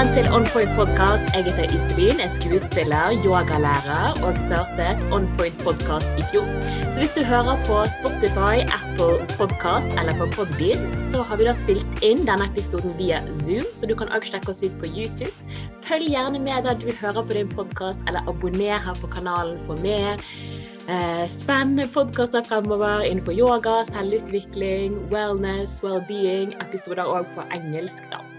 Velkommen til On Point podcast. Jeg heter Iselin, er skuespiller, yogalærer og startet On Point podcast i fjor. Så hvis du hører på Spotify, Apple Podcast eller på Podbean, så har vi da spilt inn denne episoden via Zoom, så du kan også sjekke oss ut på YouTube. Følg gjerne med der du vil høre på din podkast, eller abonner her på kanalen for mer eh, spennende podkaster fremover innenfor yoga, selvutvikling, wellness, well-being, episoder òg på engelsk, da.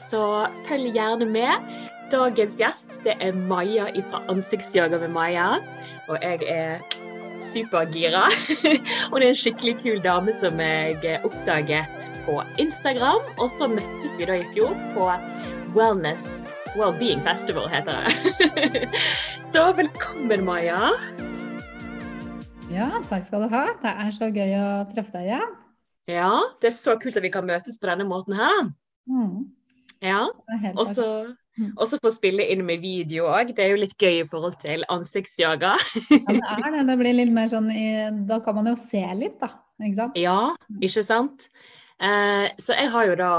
Så følg gjerne med. Dagens gjest det er Maja fra Ansiktsyoga med Maja. Og jeg er supergira. Hun er en skikkelig kul dame som jeg oppdaget på Instagram. Og så møttes vi da i fjor på Wellness Wellbeing Festival, heter det. Så velkommen, Maja. Ja, takk skal du ha. Det er så gøy å treffe deg igjen. Ja, det er så kult at vi kan møtes på denne måten her. Mm. Ja, og så mm. få spille inn med video òg. Det er jo litt gøy i forhold til ansiktsyoga. ja, det er det. Det blir litt mer sånn Da kan man jo se litt, da. Ikke sant? Ja, ikke sant. Eh, så jeg har jo da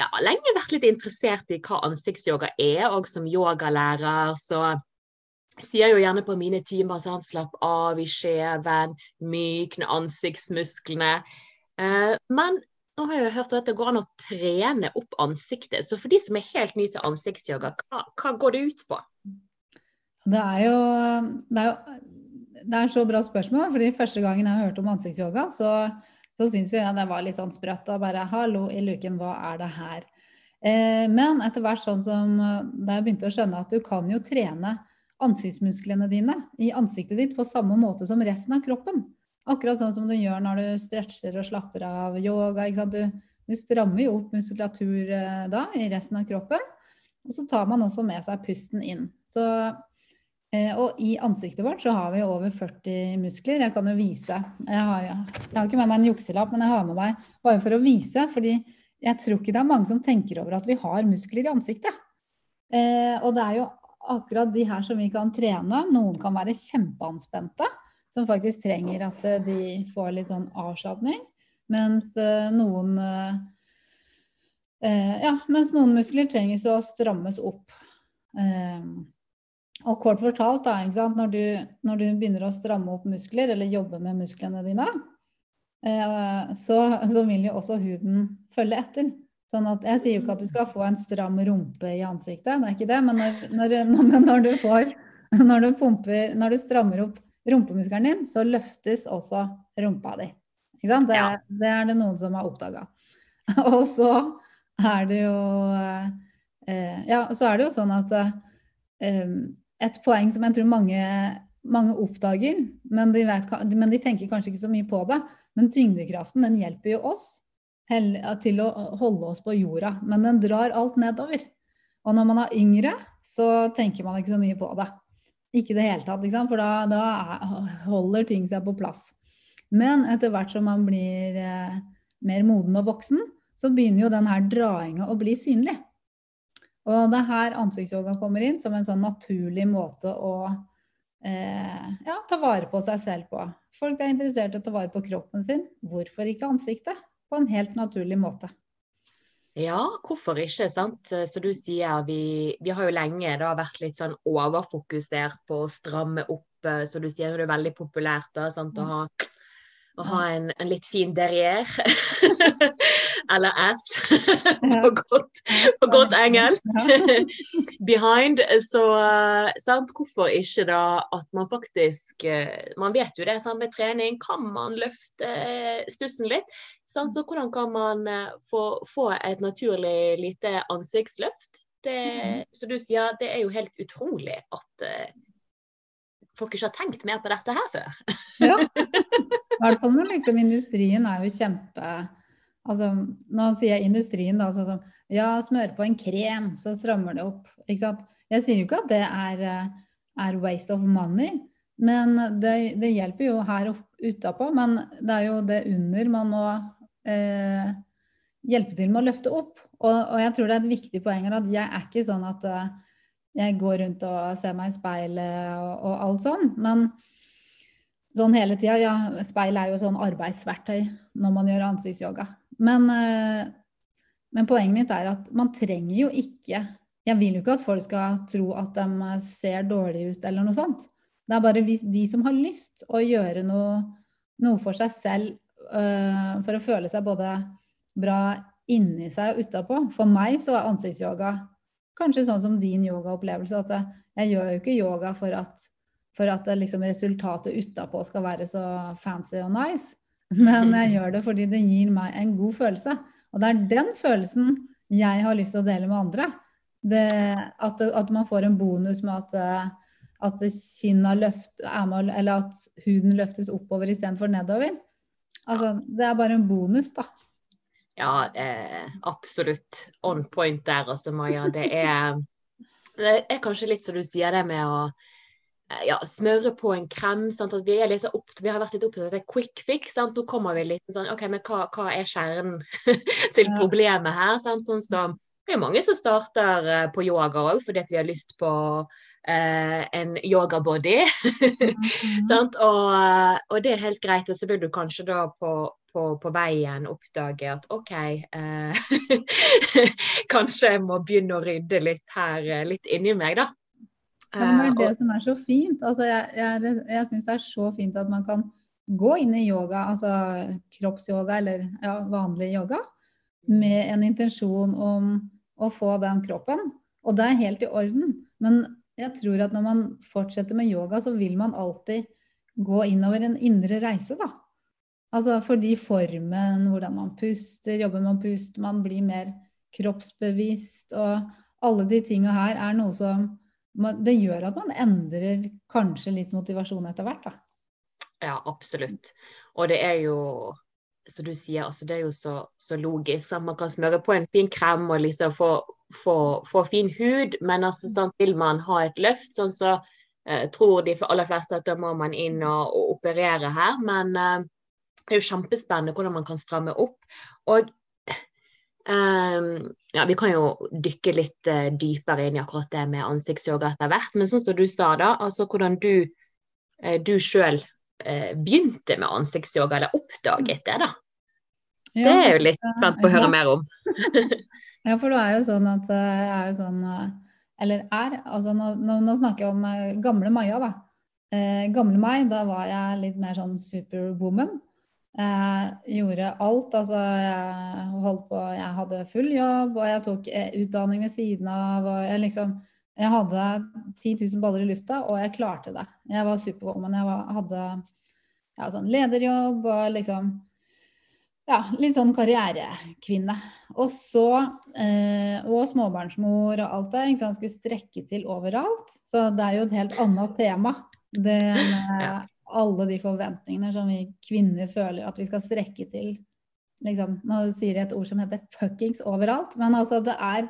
ja, lenge vært litt interessert i hva ansiktsyoga er, og som yogalærer så sier jo gjerne på mine timer sånn slapp av i skjeven, mykne ansiktsmusklene. Eh, men nå har jeg hørt at det går an å trene opp ansiktet. Så for de som er helt nye til ansiktsyoga, hva, hva går det ut på? Det er jo det er, jo, det er så bra spørsmål. fordi Første gangen jeg hørte om ansiktsyoga, så, så syntes jeg det var litt sånn sprøtt. Og bare hallo i luken, hva er det her? Eh, men etter hvert sånn som da jeg begynte å skjønne at du kan jo trene ansiktsmusklene dine i ansiktet ditt på samme måte som resten av kroppen. Akkurat sånn som du gjør når du stretcher og slapper av yoga. Du, du, strammer jo opp muskulatur eh, da i resten av kroppen. Og så tar man også med seg pusten inn. Så, eh, og i ansiktet vårt så har vi over 40 muskler. Jeg kan jo vise. Jeg har, jeg har ikke med meg en jukselapp, men jeg har med meg bare for å vise. fordi jeg tror ikke det er mange som tenker over at vi har muskler i ansiktet. Eh, og det er jo akkurat de her som vi kan trene. Noen kan være kjempeanspente som faktisk trenger at eh, de får litt sånn avslapning. Mens eh, noen eh, ja, mens noen muskler trengs å strammes opp. Og kort fortalt, da, når du, når, du, begynner å stramme opp muskler, eller jobbe med musklene dine, så, så, vil jo også huden følge etter. Sånn at Jeg sier jo ikke at du skal få en stram rumpe i ansiktet, det er ikke det. Men når, når, når du får når du, pumper, når du strammer opp rumpemuskelen din, så løftes også rumpa di. Ikke sant? Det, ja. det er det noen som har oppdaga. Og så er det jo eh, Ja, så er det jo sånn at eh, et poeng som jeg tror mange, mange oppdager, men de, vet, men de, tenker kanskje ikke så mye på det, men tyngdekraften den hjelper jo oss til å holde oss på jorda. Men den drar alt nedover. Og når man er yngre, så tenker man ikke så mye på det. Ikke i det hele tatt, for da, da, holder ting seg på plass. Men etter hvert som man blir eh, mer moden og voksen, så begynner jo den her drainga å bli synlig. Og det er her ansiktsyoga kommer inn som en sånn naturlig måte å eh, ja, ta vare på seg selv på. Folk er interessert i å ta vare på kroppen sin. Hvorfor ikke ansiktet? På en helt naturlig måte. Ja, hvorfor ikke? sant? Så du sier vi, vi har jo lenge da vært litt sånn overfokusert på å stramme opp. Eh, så du sier det er veldig populært da, sant? å ha, å ha en, en, litt fin derrière. Eller ass, på godt, på godt engelsk. Behind. Så sant? hvorfor ikke da at man faktisk eh, Man vet jo det, samme med trening kan man løfte stussen litt. Så hvordan kan man eh, få, få et naturlig lite ansiktsløft? Det, mm. Så du sier det er jo helt utrolig at uh, folk ikke har tenkt mer på dette her før. ja. I hvert fall når liksom industrien er jo kjempe Altså nå sier sier industrien, da, sånn som ja, smør på en krem, så strammer det opp. Ikke sant? Jeg sier jo ikke at det er, eh, er waste of money, men det, det hjelper jo her utapå. Men det er jo det under man må eh, hjelpe til med å løfte opp. Og, og, jeg tror det er et viktig poeng at jeg er ikke sånn at uh, jeg går rundt og ser meg i speilet og, og alt sånn. Men sånn hele tida Ja, speil er jo sånn arbeidsverktøy når man gjør ansiktsyoga. Men uh, Men poenget mitt er at man trenger jo ikke Jeg vil jo ikke at folk skal tro at de ser dårlig ut eller noe sånt. Det er bare de som har lyst å gjøre noe, noe for seg selv uh, for å føle seg både bra inni seg og utapå. For meg så er ansiktsyoga kanskje sånn som din yogaopplevelse. At jeg gjør jo ikke yoga for at, for at liksom resultatet utapå skal være så fancy og nice. Men jeg gjør det fordi det gir meg en god følelse. Og det er den følelsen jeg har lyst til å dele med andre. Det, at, at, man får en bonus med at, at kinna løft, med, eller at huden løftes oppover istedenfor nedover. Altså, det er bare en bonus, da. Ja, eh, absolutt on point der, altså, Maja. Det er, det er kanskje litt som du sier, det med å Eh, ja, smøre på en krem. Sant? At vi, er litt opp, vi har vært litt opptatt av det quick fix. Sant? Nå kommer vi litt sånn OK, men hva, hva er kjernen til problemet her? Sant? Sånn som det er mange som starter uh, på yoga òg fordi de har lyst på eh, en yogabody. mm -hmm. og, uh, og, det er helt greit. Og så vil du kanskje da på, på, på veien oppdage at OK, kanskje jeg må begynne å rydde litt her, litt inni meg, da. Ja, men det er det som er så fint. Altså, jeg jeg, jeg syns det er så fint at man kan gå inn i yoga, altså kroppsyoga eller ja, vanlig yoga, med en intensjon om å få den kroppen. Og det er helt i orden. Men jeg tror at når man fortsetter med yoga, så vil man alltid gå innover en indre reise, da. Altså fordi formen, hvordan man puster, jobber man pust, man blir mer kroppsbevisst. Og alle de tinga her er noe som det gjør at man endrer kanskje litt motivasjon etter hvert, da. Ja, absolutt. Og det er jo, som du sier, altså det er jo så, så logisk at man kan smøre på en fin krem og liksom få, få, få fin hud, men altså sånn vil man ha et løft, sånn så eh, tror de aller fleste at da må man inn og, og operere her. Men eh, det er jo kjempespennende hvordan man kan stramme opp. Og Um, ja, Vi kan jo dykke litt uh, dypere inn i akkurat det med ansiktsyoga etter hvert. Men sånn som du sa, da, altså hvordan du, uh, du sjøl uh, begynte med ansiktsyoga, eller oppdaget det, da. Ja, det er jo litt spent på å høre ja. mer om. ja, for det er jo sånn at jeg er jo sånn Eller er altså Nå, nå, nå snakker jeg om gamle Maja, da. gamle meg, da var jeg litt mer sånn superwoman. Jeg gjorde alt. Altså, jeg holdt på Jeg hadde full jobb, og jeg tok eh, utdanning ved siden av. Og jeg liksom Jeg hadde 10 000 baller i lufta, og jeg klarte det. Jeg var superwoman. Jeg var, hadde ja, sånn lederjobb og liksom ja, litt sånn karrierekvinne. Og så eh, Og småbarnsmor og alt det. Ikke sant? Skulle strekke til overalt. Så det er jo et helt annet tema. Det med alle de forventningene som vi kvinner føler at vi skal strekke til. Liksom, nå sier jeg et ord som heter 'fuckings' overalt, men altså det er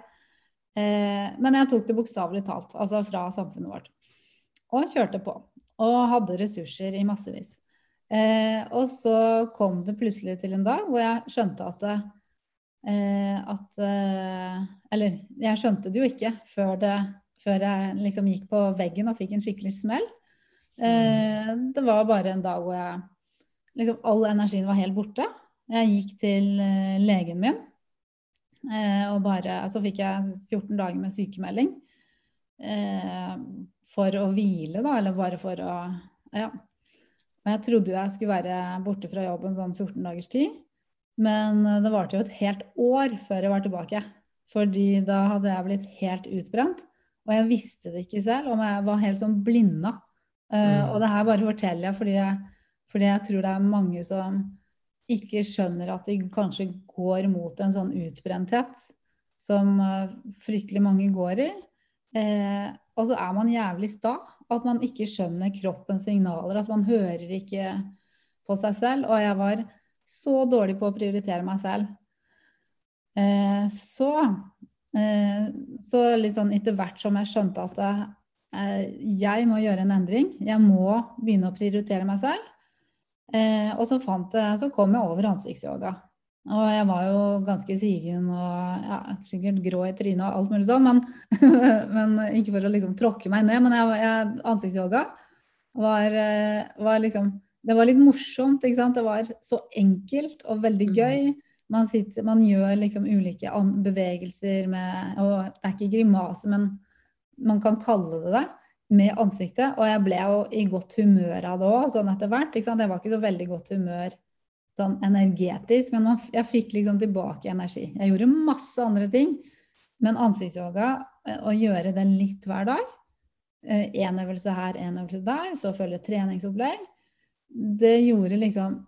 eh, Men jeg tok det bokstavelig talt, altså fra samfunnet vårt. Og kjørte på. Og hadde ressurser i massevis. Eh, og så kom det plutselig til en dag hvor jeg skjønte at det, eh, at eh, Eller jeg skjønte det jo ikke før, det, før jeg liksom gikk på veggen og fikk en skikkelig smell. Eh, det var bare en dag hvor jeg liksom All energien var helt borte. Jeg gikk til eh, legen min, eh, og bare Så fikk jeg 14 dager med sykemelding for å hvile, da, eller bare for å Ja. Og jeg trodde jo jeg skulle være borte fra jobben sånn 14 dagers tid. Men det varte jo et helt år før jeg var tilbake. Fordi da hadde jeg blitt helt utbrent. Og jeg visste det ikke selv, og jeg var helt sånn blinda Uh, og det her bare forteller jeg fordi, jeg fordi, jeg tror det er mange som ikke skjønner at de kanskje går mot en sånn utbrenthet som uh, fryktelig mange går i. Eh, og så er man jævlig sta. At man ikke skjønner kroppens signaler. At man hører ikke på seg selv. Og jeg var så dårlig på å prioritere meg selv. så, så litt sånn etter hvert som jeg skjønte at Eh, jeg må gjøre en endring. Jeg må begynne å prioritere meg selv. Eh, og så, jeg, så kom jeg over ansiktsyoga. Og jeg var jo ganske sigen og ja, sikkert grå i trynet og alt mulig sånn, men, men, ikke for å liksom tråkke meg ned. Men jeg, jeg, ansiktsyoga var, eh, var, liksom Det var litt morsomt, ikke sant. Det var så enkelt og veldig mm. gøy. man, sitter, man gjør liksom ulike bevegelser med Og det er ikke grimase, men man kan kalle det det med ansiktet. Og jeg ble jo i godt humør av det òg, sånn etter hvert. Jeg var ikke så veldig godt humør sånn energetisk, men man, jeg fikk liksom tilbake energi. Jeg gjorde masse andre ting, men ansiktsyoga, eh, å gjøre det litt hver dag Én eh, øvelse her, én øvelse der, så følger treningsopplegg. Det gjorde liksom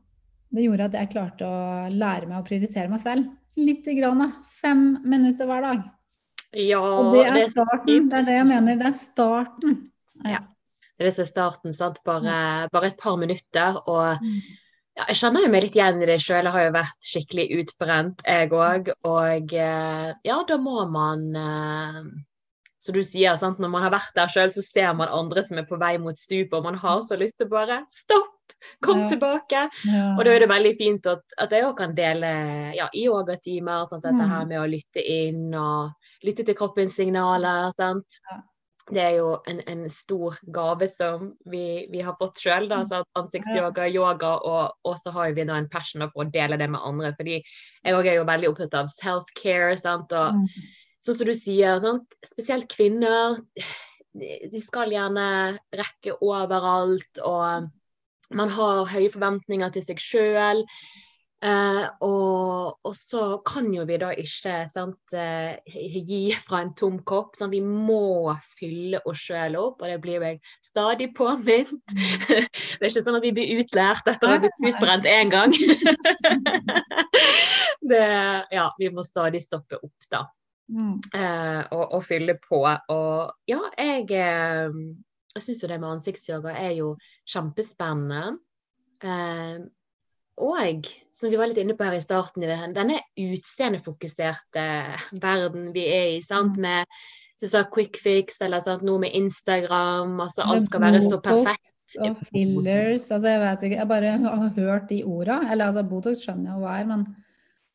Det gjorde at jeg klarte å lære meg å prioritere meg selv. Lite grann. Fem minutter hver dag. Ja, og det er starten. Det er det jeg mener. Det er starten. Ja. Det er det starten, sant. Bare, bare, et par minutter. Og mm. ja, jeg kjenner jo meg litt igjen i det sjøl. Jeg har jo vært skikkelig utbrent, jeg òg. Og eh, ja, da må man Som Så du sier, sant, når man har vært der sjøl, så ser man andre som er på vei mot stupet, og man har så lyst til bare stopp! Kom ja. tilbake! Ja. Og da er det veldig fint at, at jeg òg kan dele ja, i yogatimer, sånn, dette her mm. med å lytte inn og lytte til kroppens signaler. sant? Det er jo en, en, stor gave som vi, vi har fått sjøl. Ansiktsyoga, yoga, og, og så har vi da en passion for å dele det med andre. fordi jeg er jo veldig opptatt av self-care. sant, og mm. Sånn som du sier, sant? spesielt kvinner. De skal gjerne rekke overalt, og man har høye forventninger til seg sjøl. Uh, og, og, så kan jo vi da ikke sant, uh, gi fra en tom kopp. Sant? Vi må fylle oss sjøl opp, og det blir jeg stadig påminnet. det er ikke sånn at vi blir utlært etter å ha blitt utbrent én gang. det, ja, vi må stadig stoppe opp, da. Mm. Uh, og, og, fylle på. Og ja, jeg, jeg syns jo det med ansiktsyoga er jo kjempespennende. Uh, og, som vi var litt inne på her i starten, i det, denne utseendefokuserte verden vi er i, sant, mm. med så sa quick fix eller sant, noe med Instagram, altså alt skal være så perfekt. Og fillers, altså jeg vet ikke, jeg bare har hørt de orda. Eller altså Botox skjønner jeg jo hva er, men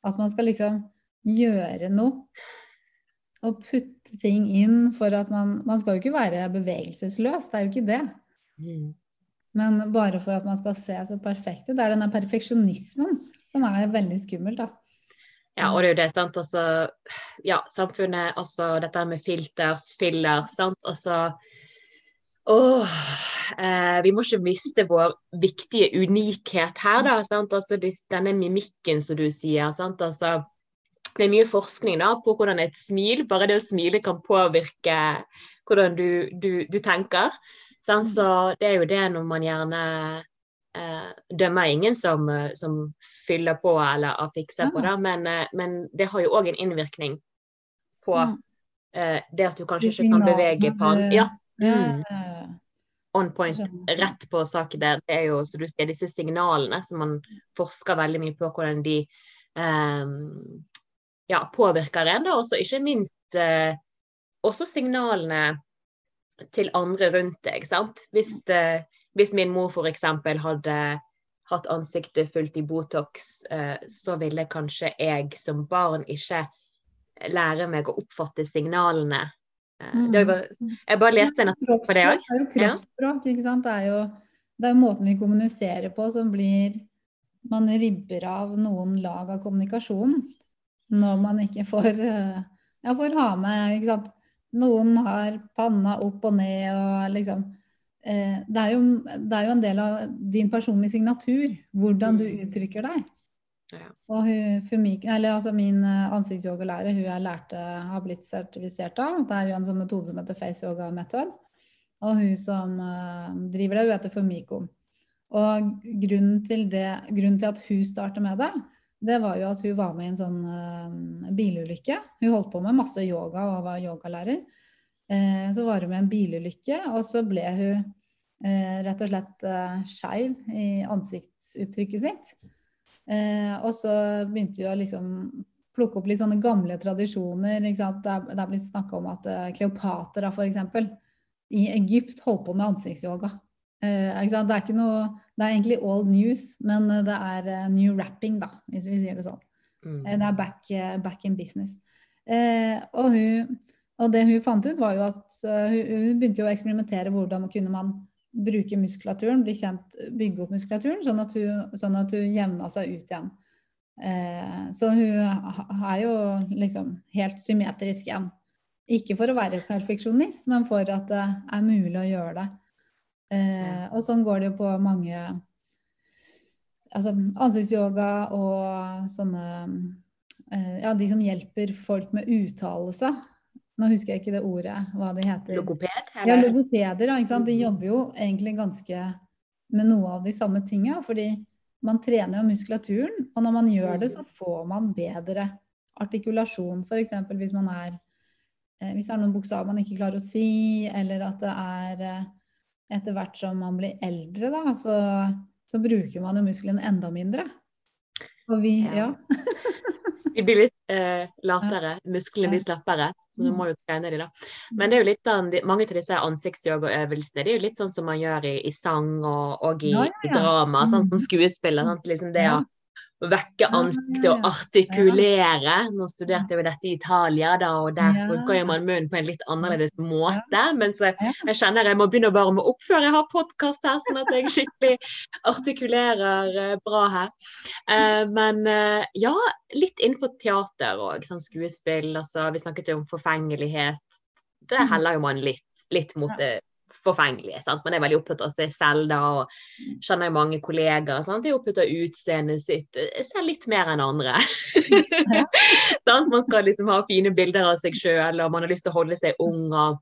at man skal liksom gjøre noe og putte ting inn for at man Man skal jo ikke være bevegelsesløs, det er jo ikke det. Mm. Men bare for at man skal se så perfekt ut. Det er denne perfeksjonismen som er veldig skummelt, da. Ja, og det er jo det, sant. Altså, ja, samfunnet, altså dette med filters, filler, sant. Altså Åh, eh, vi må ikke miste vår viktige unikhet her, da. Sant? Altså, denne mimikken som du sier. Sant? Altså, det er mye forskning da, på hvordan et smil, bare det å smile kan påvirke hvordan du, du, du tenker. Sånn, så det er jo det når man gjerne eh, dømmer ingen som, eh, som, fyller på eller fikser på det, men, eh, men det har jo òg en innvirkning på mm. eh, det at du kanskje ikke kan bevege pannen. Ja. Mm. On point, rett på saken der. Det er jo så du ser disse signalene som man forsker veldig mye på hvordan de eh, ja, påvirker en. Og ikke minst eh, også signalene til andre rundt deg. sant? Hvis, det, hvis min mor f.eks. hadde hatt ansiktet fullt i Botox, eh, så ville kanskje jeg som barn ikke lære meg å oppfatte signalene. Eh, mm. Var, jeg bare leste en artikkel på det òg. Det er jo kroppsspråk, ikke sant. Det er jo, det er jo måten vi kommuniserer på som blir Man ribber av noen lag av kommunikasjonen når man ikke får, ja, får ha med ikke sant? Noen har panna opp og ned og liksom eh, det, er jo, det, er jo, en del av din personlige signatur, hvordan du mm. uttrykker deg. Ja. Og hun, Fumik, eller altså min eh, ansiktsyogalærer, hun jeg lærte, har blitt sertifisert av. Det er jo en sånn metode som heter face yoga method. Og hun som uh, driver det, hun heter Fumiko. Og grunnen til, det, grunnen til at hun starter med det, det var jo at hun var med i en sånn uh, bilulykke. Hun holdt på med masse yoga og var yogalærer. Uh, så var hun med i en bilulykke, og så ble hun uh, rett og slett uh, skeiv i ansiktsuttrykket sitt. og så begynte hun å liksom plukke opp litt sånne gamle tradisjoner. Ikke sant? Det er, blitt snakka om at Kleopatra f.eks. i Egypt holdt på med ansiktsyoga. Eh, det, er noe, det er egentlig old news, men eh, det er uh, new wrapping, da, hvis vi sier det sånn. Mm. det er back, back in business. og, hun, og, det hun fant ut, var jo at hun, hun, begynte jo å eksperimentere hvordan kunne man bruke muskulaturen, bli kjent, bygge opp muskulaturen, sånn at hun, sånn at hun jevna seg ut igjen. Eh, så hun er jo liksom helt symmetrisk igjen. Ikke for å være perfeksjonist, men for at det er mulig å gjøre det. Eh, og sånn går det jo på mange altså ansiktsyoga og sånne eh, Ja, de som hjelper folk med uttalelse. Nå husker jeg ikke det ordet, hva det heter. Logoped? Eller? Ja, logopeder. ikke sant? De jobber jo egentlig ganske med noe av de samme tinga. Fordi man trener jo muskulaturen, og når man gjør det, så får man bedre artikulasjon. F.eks. hvis man er eh, hvis det er noen bokstaver man ikke klarer å si, eller at det er eh, etter hvert som man blir eldre, da, så, så bruker man jo musklene enda mindre. Og vi, ja. de blir litt eh, latere, musklene blir slappere. Så du mm. må jo trene de da. Men det er jo litt sånn, mange av disse ansiktsyogaøvelsene det er jo litt sånn som man gjør i, i sang og, og i, ja, ja, ja. drama, sånn som skuespill skuespiller. Sånn, Liksom det å vekke ansiktet og artikulere. Nå studerte jeg jo dette i Italia, da, og der bruker man munnen på en litt annerledes måte. Men så jeg kjenner jeg må begynne å varme opp før jeg har podkast her, sånn at jeg skikkelig artikulerer uh, bra her. Uh, men uh, ja, litt innenfor teater og sånn skuespill. Altså, vi snakket jo om forfengelighet. Det mm. heller jo man litt, litt mot det forfengelige. Sant? Man er veldig opptatt av seg selv da, og kjenner mange kollegaer. Sant? De er opptatt av utseendet sitt ser litt mer enn andre. man skal liksom ha fine bilder av seg sjøl, og man har lyst til å holde seg ung. Og...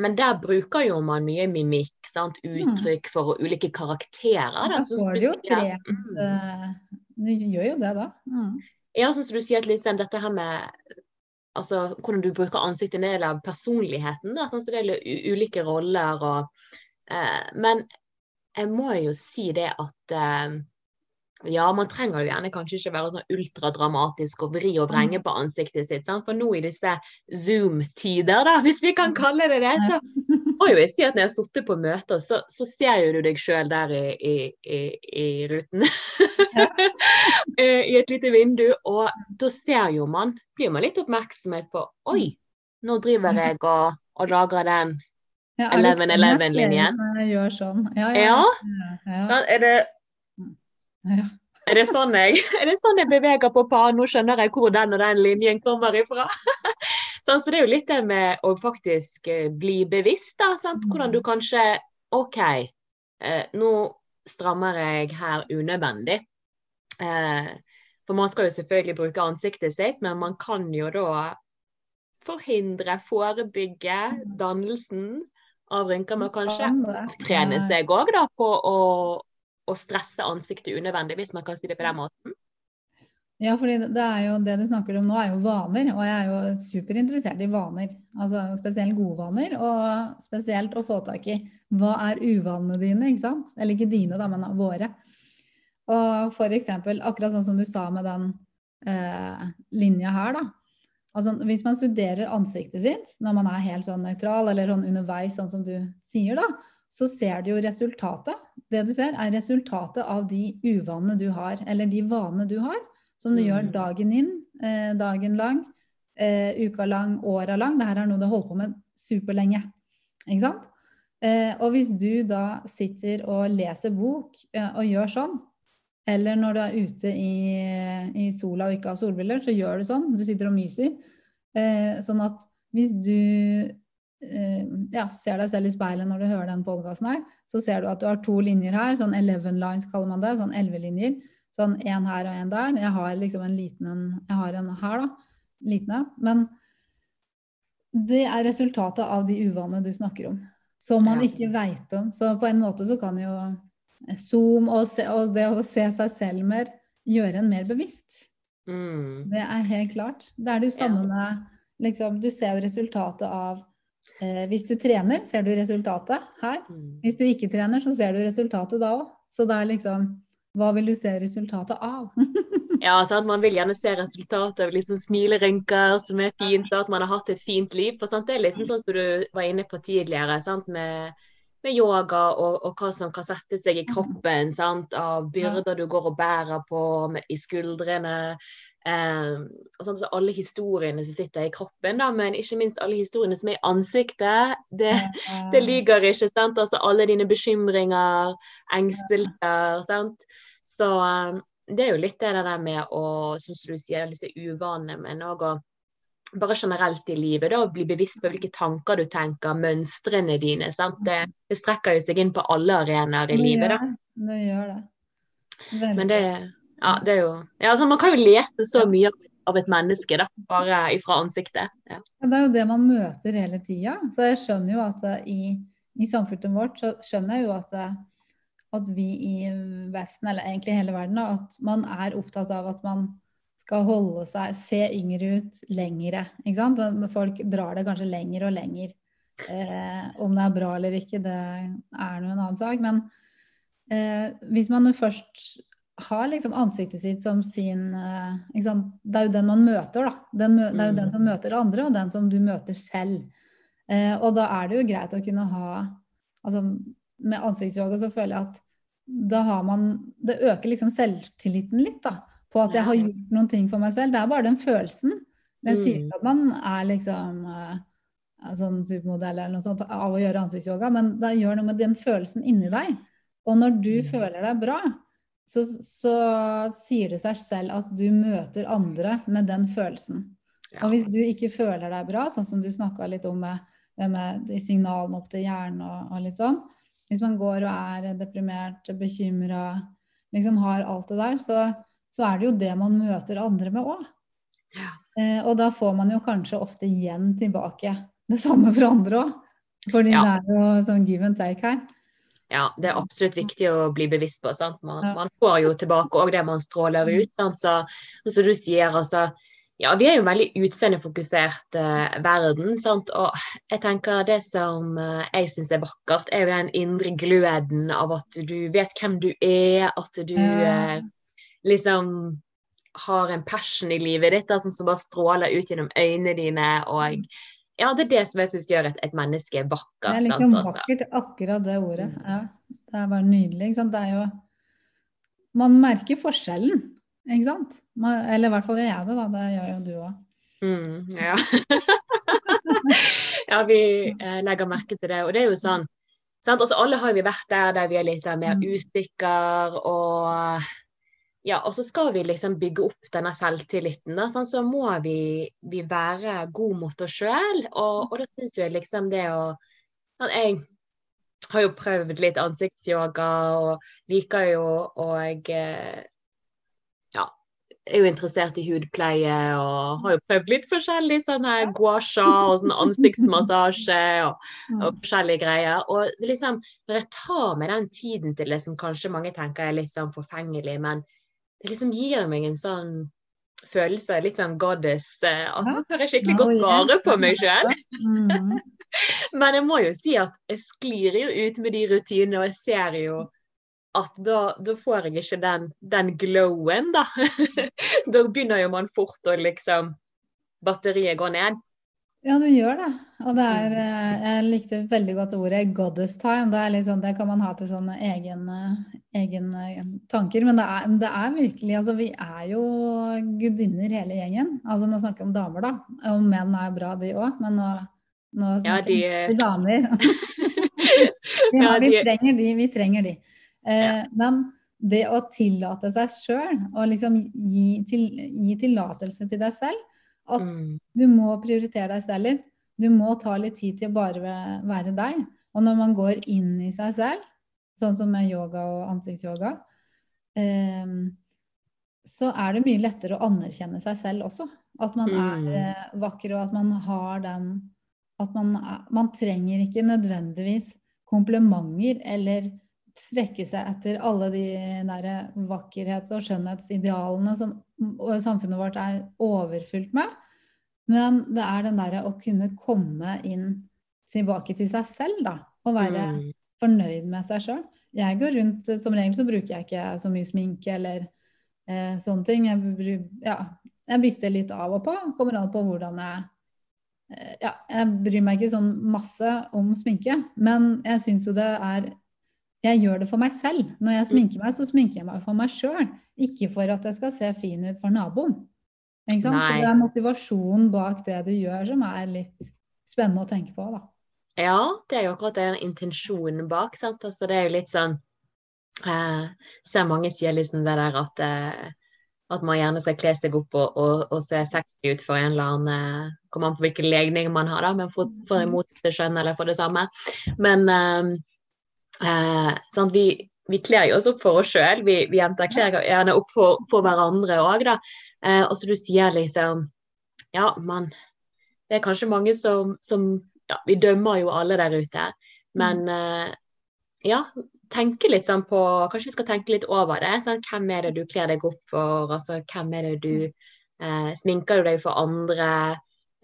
Men der bruker jo man mye mimikk, sant? Mm. uttrykk for ulike karakterer. Da, får du jo trent mm. Du gjør jo det, da. Mm. Ja, sånn som du sier at liksom, dette her med altså, hvordan du bruker ansiktet, en del av personligheten. Da, sånn, så det er ulike roller. Og, eh, men jeg må jo si det at eh, ja, man trenger jo gjerne kanskje ikke være sånn ultradramatisk og vri og vrenge på ansiktet sitt. Sant? For nå i disse Zoom-tider, da, hvis vi kan kalle det det, så må jo jeg si at når jeg har sittet på møter, så, så, ser jo du deg sjøl der i, i, i, i ruten. I et lite vindu. Og da ser jo man, blir man litt oppmerksomhet på Oi, nå driver jeg og, og lager den ja, 11-11-linjen. Gjør sånn. Ja, ja. ja. Sånn, er det ja. Er det, sånn jeg, er det sånn jeg beveger på pannen? Nå skjønner jeg hvor den og den linjen kommer ifra. så det er jo litt det med å faktisk eh, bli bevisst, da. Sant? Hvordan du kanskje OK, eh, nå strammer jeg her unødvendig. Eh, for man skal jo selvfølgelig bruke ansiktet sitt, men man kan jo da forhindre, forebygge dannelsen av rynker. Men kanskje trene seg òg på å å stresse ansiktet unødvendig, hvis man kan si det på den måten? Ja, for det er jo det du snakker om nå, er jo vaner. Og jeg er jo superinteressert i vaner. Altså spesielt gode vaner, og spesielt å få tak i hva er uvanene dine, ikke sant? Eller ikke dine, da, men våre. Og for eksempel, akkurat sånn som du sa med den eh, linja her, da. Altså, hvis man studerer ansiktet sitt når man er helt sånn nøytral, eller sånn underveis, sånn som du sier, da, så ser du jo resultatet. Det du ser, er resultatet av de uvanene du har, eller de vanene du har, som du mm. gjør dagen inn, eh, dagen lang, eh, uka lang, åra lang. Dette er noe du har holdt på med superlenge. Ikke sant? Eh, og hvis du da sitter og leser bok eh, og gjør sånn, eller når du er ute i, i, sola og ikke har solbriller, så gjør du sånn. Du sitter og myser. Eh, sånn at hvis du ja, ser deg selv i speilet når du hører den podkasten her, så ser du at du har to linjer her, sånn 11 lines kaller man det, sånn 11 linjer. Sånn én her og én der. Jeg har liksom en liten en, jeg har en her, da. Liten en. Men det er resultatet av de uvanene du snakker om. Som man ikke veit om. Så på en måte så kan jo Zoom og, se, og det å se seg selv mer gjøre en mer bevisst. Mm. Det er helt klart. Det er det samme med liksom, Du ser jo resultatet av Eh, hvis du trener, ser du resultatet her. Mm. Hvis du ikke trener, så ser du resultatet da òg. Så det er liksom Hva vil du se resultatet av? ja, sant? Man vil gjerne se resultatet av liksom smilerynker som er fint, og at man har hatt et fint liv. For sant? Det er liksom sånn som du var inne på tidligere, sant? Med, med yoga og, og, hva som kan sette seg i kroppen. Sant? Av byrder du går og bærer på med, i skuldrene. Eh, sånn, så alle historiene som sitter i kroppen, da, men ikke minst alle historiene som er i ansiktet. Det, det lyver ikke. sant? Altså Alle dine bekymringer, engstelser. sant? Så, det er jo litt det der med å, som du sier, disse uvanene, men òg å bare generelt i livet, da, bli bevisst på hvilke tanker du tenker, mønstrene dine. sant? Det, det strekker jo seg inn på alle arenaer i Det livet, gjør da. det. Det gjør det. Veldig. Men det, ja, det er jo ja, altså, Man kan jo lese så mye av, et menneske, da, bare ifra ansiktet. Ja. Ja, Det er jo det man møter hele tida. Så jeg skjønner jo at eh, i, i samfunnet vårt, så skjønner jeg jo at, eh, at vi i Vesten, eller egentlig hele verden, da, at man er opptatt av at man skal holde seg, se yngre ut lengre. Ikke sant? Folk drar det kanskje lenger og lenger. Eh, om det er bra eller ikke, det er nå en annen sak. Men eh, hvis man først har liksom ansiktet sitt som sin eh? Det er jo den man møter, da. Den, det er jo den Mm. som møter andre, og den som du møter selv. Eh, og da er det jo greit å kunne ha altså Med ansiktsyoga så føler jeg at da har man Det øker liksom selvtilliten litt, da. På at jeg har gjort noen ting for meg selv. Det er bare den følelsen. Den sier Mm. ikke at man er liksom eh, sånn supermodell eller noe sånt av å gjøre ansiktsyoga, men det gjør noe med den følelsen inni deg. Og når du Mm. føler deg bra, så, så sier det seg selv at du møter andre med den følelsen. Ja. Og hvis du ikke føler deg bra, sånn som du snakka litt om med, det med de signalene opp til hjernen og, og litt sånn Hvis man går og er deprimert, bekymra, liksom har alt det der, så, så er det jo det man møter andre med òg. Ja. Eh, og da får man jo kanskje ofte igjen tilbake det samme fra andre òg. Fordi Ja. det er jo sånn give and take her. Ja, det er absolutt viktig å bli bevisst på. Sant? Man, Ja. man får jo tilbake òg det man stråler ut. Sant? Så, og som du sier, altså Ja, vi er jo en veldig utseendefokusert eh, verden. Sant? Og jeg tenker det som eh, jeg syns er vakkert, er jo den indre gløden av at du vet hvem du er, at du eh, liksom har en passion i livet ditt da, som bare stråler ut gjennom øynene dine. og ja, det er det som jeg syns gjør et, et menneske Det vakkert. er liksom sant? Altså. vakkert, akkurat det ordet. Mm. Ja, det er bare nydelig. Det er jo Man merker forskjellen, ikke sant? Man, eller i hvert fall gjør jeg det, da. Det gjør jo du òg. Mm, ja. ja, vi eh, legger merke til det. Og det er jo sånn sant? Altså, Alle har vi vært der der vi er litt sånn mer Mm. usikre og ja, og så skal vi liksom bygge opp denne selvtilliten. Da, sånn, så må vi, vi være gode mot oss sjøl. Og, og da syns jeg liksom det å sånn, Jeg har jo prøvd litt ansiktsyoga og liker jo og eh, ja, er jo interessert i hudpleie og har jo prøvd litt forskjellig sånn her gua sha og sånn ansiktsmassasje og, og forskjellige greier. Og liksom, når jeg tar meg den tiden til det som kanskje mange tenker er litt sånn forfengelig, men det liksom gir meg en sånn følelse, litt sånn goddess, eh, at nå tar jeg skikkelig godt vare på meg sjøl. Mm. Men jeg må jo si at jeg sklir jo ut med de rutinene, og jeg ser jo at da, da får jeg ikke den, den glowen, da. da begynner jo man fort å liksom Batteriet går ned. Ja, du gjør det. Og det er eh, Jeg likte veldig godt ordet 'goddess time'. Det, sånn, det kan man ha til sånne egne, egne tanker. Men det er, det er virkelig Altså, vi er jo gudinner hele gjengen. Altså, nå snakker vi om damer, da. Og menn er bra, de òg. Men nå, nå snakker vi vi om damer. vi, har, vi trenger de, vi trenger de. Eh, Men det å tillate seg sjøl, og liksom gi, til, gi tillatelse til deg selv at Mm. du må prioritere deg selv litt. Du må ta litt tid til å bare være- deg. Og når man går inn i seg selv, sånn som med yoga og ansiktsyoga, ehm, så er det mye lettere å anerkjenne seg selv også. At man Mm. er eh, vakker, og at man har den At man, er, man trenger ikke nødvendigvis komplimenter eller strekke seg etter alle de der vakkerhets- og skjønnhetsidealene som samfunnet vårt er overfylt med. Men det er den derre å kunne komme inn tilbake til seg selv, da. Og være Mm. fornøyd med seg sjøl. Jeg går rundt, Som regel så bruker jeg ikke så mye sminke eller eh, sånne ting. Jeg, ja, jeg bytter litt av og på. Kommer an på hvordan jeg eh, Ja, jeg bryr meg ikke sånn masse om sminke, men jeg syns jo det er Jeg gjør det for meg selv. Når jeg sminker meg, så sminker jeg meg for meg sjøl. Ikke for at jeg skal se fin ut for naboen. Ikke sant? Så det er motivasjonen bak det du gjør, som er litt spennende å tenke på, da. Ja, det er jo akkurat den intensjonen bak. sant? Altså, det er jo litt sånn eh, ser mange sier liksom det der at, eh, at man gjerne skal kle seg opp og, og, og se sexy ut for en eller annen eh, Kommer an på hvilken legning man har, da, men for, for det skjønne eller for det samme. Men eh, eh, sånn, vi, vi kler jo oss opp for oss sjøl. Vi, vi, jenter kler gjerne opp for, for hverandre òg, da. Eh, og så du sier liksom Ja, men Det er kanskje mange som, som ja, Vi dømmer jo alle der ute. Men eh, ja, tenke litt sånn på Kanskje vi skal tenke litt over det. Sånn, hvem er det du kler deg opp for? Altså, hvem er det du eh, Sminker du deg for andre?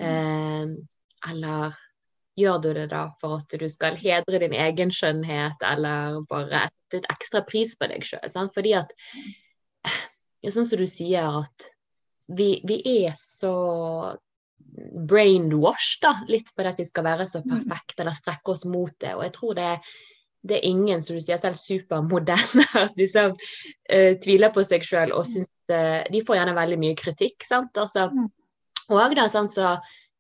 Eh, eller gjør du det da for at du skal hedre din egen skjønnhet, eller bare sette et ekstra pris på deg sjøl? Fordi at Sånn som du sier, at vi, vi er så brainwashed da, litt på det at vi skal være så perfekte eller strekke oss mot det. Og jeg tror det det er ingen, som du sier selv, supermoderner som uh, tviler på seg sjøl og syns uh, De får gjerne veldig mye kritikk, sant. Altså, mm. og da, sant, så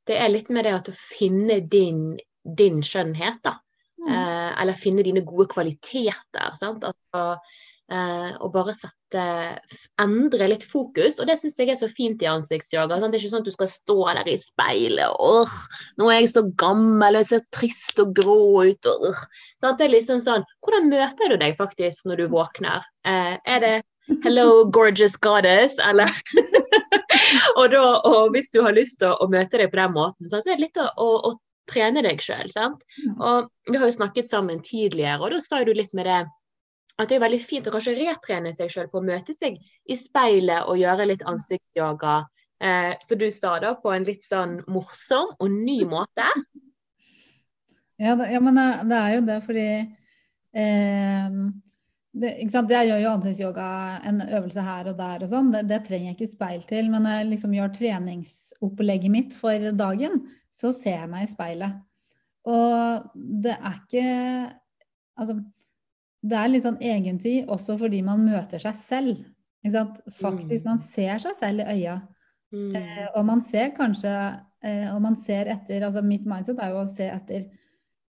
det er litt med det at å finne din, din skjønnhet, da. Uh, eller finne dine gode kvaliteter. sant. Altså, eh, og bare sette endre litt fokus. Og det syns jeg er så fint i ansiktsyoga. Sant? Det er ikke sånn at du skal stå der i speilet og nå er jeg så gammel og jeg ser trist og grå ut. Og? Det er liksom sånn Hvordan møter du deg faktisk når du våkner? Eh, er det 'hello, gorgeous goddess', eller og, da, og hvis du har lyst til å, møte deg på den måten, så er det litt å, å, å trene deg sjøl. Mm. Og vi har jo snakket sammen tidligere, og da sa du litt med det at det er veldig fint å kanskje retrene seg sjøl på å møte seg i speilet og gjøre litt ansiktsyoga. Eh, så du sa da på en litt sånn morsom og ny måte. Ja, det, ja men det er jo det fordi eh, det, Jeg gjør jo ansiktsyoga, en øvelse her og der og sånn. Det, det, trenger jeg ikke speil til. Men når jeg liksom gjør treningsopplegget mitt for dagen, så ser jeg meg i speilet. Og det er ikke Altså det er litt sånn egentid også fordi man møter seg selv. Faktisk, mm. man ser seg selv i øya. Mm. Eh, og man ser kanskje eh, Og man ser etter altså Mitt mindset er jo å se etter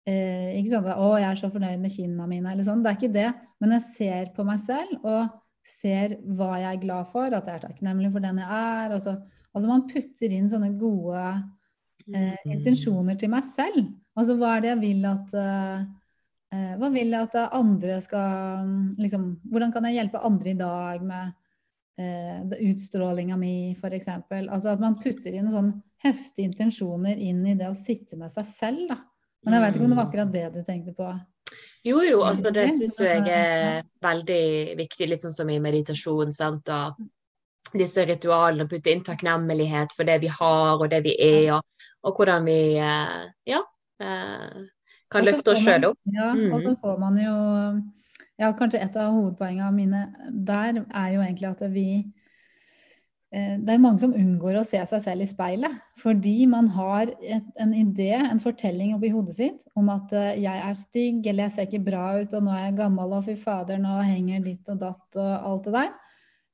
eh, Ikke sånn at 'Å, jeg er så fornøyd med kinna mine', eller sånn. Det er ikke det. Men jeg ser på meg selv og ser hva jeg er glad for, at jeg er takknemlig for den jeg er. Og så, altså man putter inn sånne gode eh, mm. intensjoner til meg selv. Altså hva er det jeg vil at uh, Eh, hva vil jeg at andre skal liksom, Hvordan kan jeg hjelpe andre i dag med eh, utstrålinga mi, f.eks.? Altså at man putter inn sånn heftige intensjoner inn i det å sitte med seg selv, da. Men jeg vet ikke om det var mm. akkurat det du tenkte på? Jo, jo, altså det syns jeg er veldig viktig, litt sånn som i meditasjon. sant, og disse ritualene, putte inn takknemlighet for det vi har og det vi er, og, og hvordan vi eh, ja, kan løfte oss sjøl opp. Ja, og så mm. får man jo ja, Kanskje et av hovedpoengene mine der er jo egentlig at vi eh, det er mange som unngår å se seg selv i speilet. Fordi man har et, en idé, en fortelling oppi hodet sitt om at uh, jeg er stygg, eller jeg ser ikke bra ut, og nå er jeg gammel, og fy fader, nå henger ditt og datt og alt det der.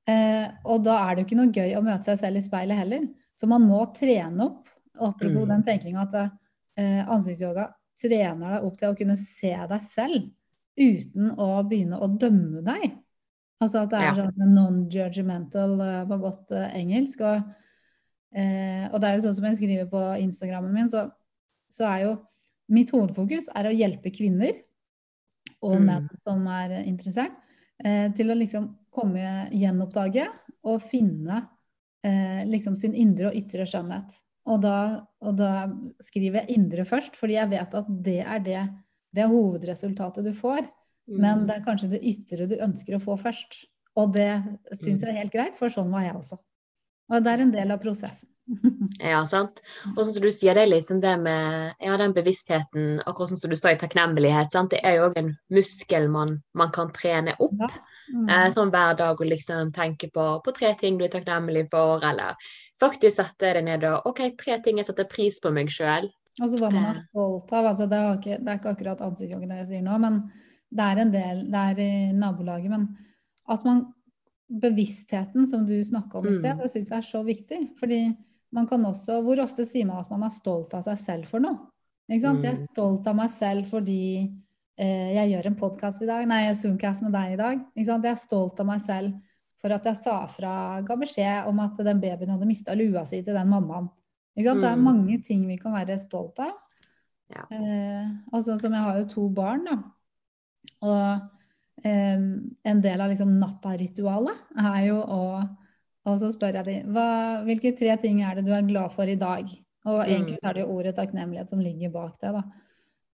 Uh, og da er det jo ikke noe gøy å møte seg selv i speilet heller. Så man må trene opp, apropos mm. den tenkinga at uh, ansiktsyoga trener deg opp til å kunne se deg selv uten å begynne å dømme deg. Altså at det er sånn non-judgmental eh, på godt uh, engelsk. Og, uh, og, det er jo sånn som jeg skriver på Instagrammen min, så, så er jo mitt hovedfokus er å hjelpe kvinner og mm. menn som er interessert, uh, til å liksom komme, gjenoppdage og finne liksom sin indre og ytre skjønnhet. Og da, og da, skriver jeg indre først, fordi jeg vet at det er det, det er hovedresultatet du får. Mm. Men det er kanskje det ytre du ønsker å få først. Og det syns jeg er helt greit, for sånn var jeg også. Og det er en del av prosessen. ja, sant. Og som du sier, det er liksom det med ja, den bevisstheten, akkurat som du sa i takknemlighet, sant? det er jo òg en muskel man, man, kan trene opp. Ja. Mm. Eh, sånn hver dag å liksom tenke på, på tre ting du er takknemlig for, eller faktisk sette det ned og OK, tre ting jeg setter pris på meg sjøl. Og så hva man er eh. stolt av. Altså, det, er ikke, det, er ikke, akkurat ansiktsjoggen jeg sier nå, men det er en del Det er i nabolaget. Men at man Bevisstheten som du snakka om i sted, mm. det syns jeg er så viktig. Fordi man kan også Hvor ofte sier man at man er stolt av seg selv for noe? Ikke sant? Jeg er mm. stolt av meg selv fordi eh, jeg gjør en podkast i dag, nei, jeg Zoomcast med deg i dag. Ikke sant? Jeg er stolt av meg selv for at jeg sa fra, ga beskjed om at den babyen hadde mista lua si til den mammaen. Ikke sant? Det er Mm. mange ting vi kan være stolt av. Ja. Eh, sånn som jeg har jo to barn, da. Og eh, en del av liksom nattaritualet er jo å Og så spør jeg dem hva, hvilke tre ting er det du er glad for i dag? Og egentlig så er det jo ordet takknemlighet som ligger bak det, da.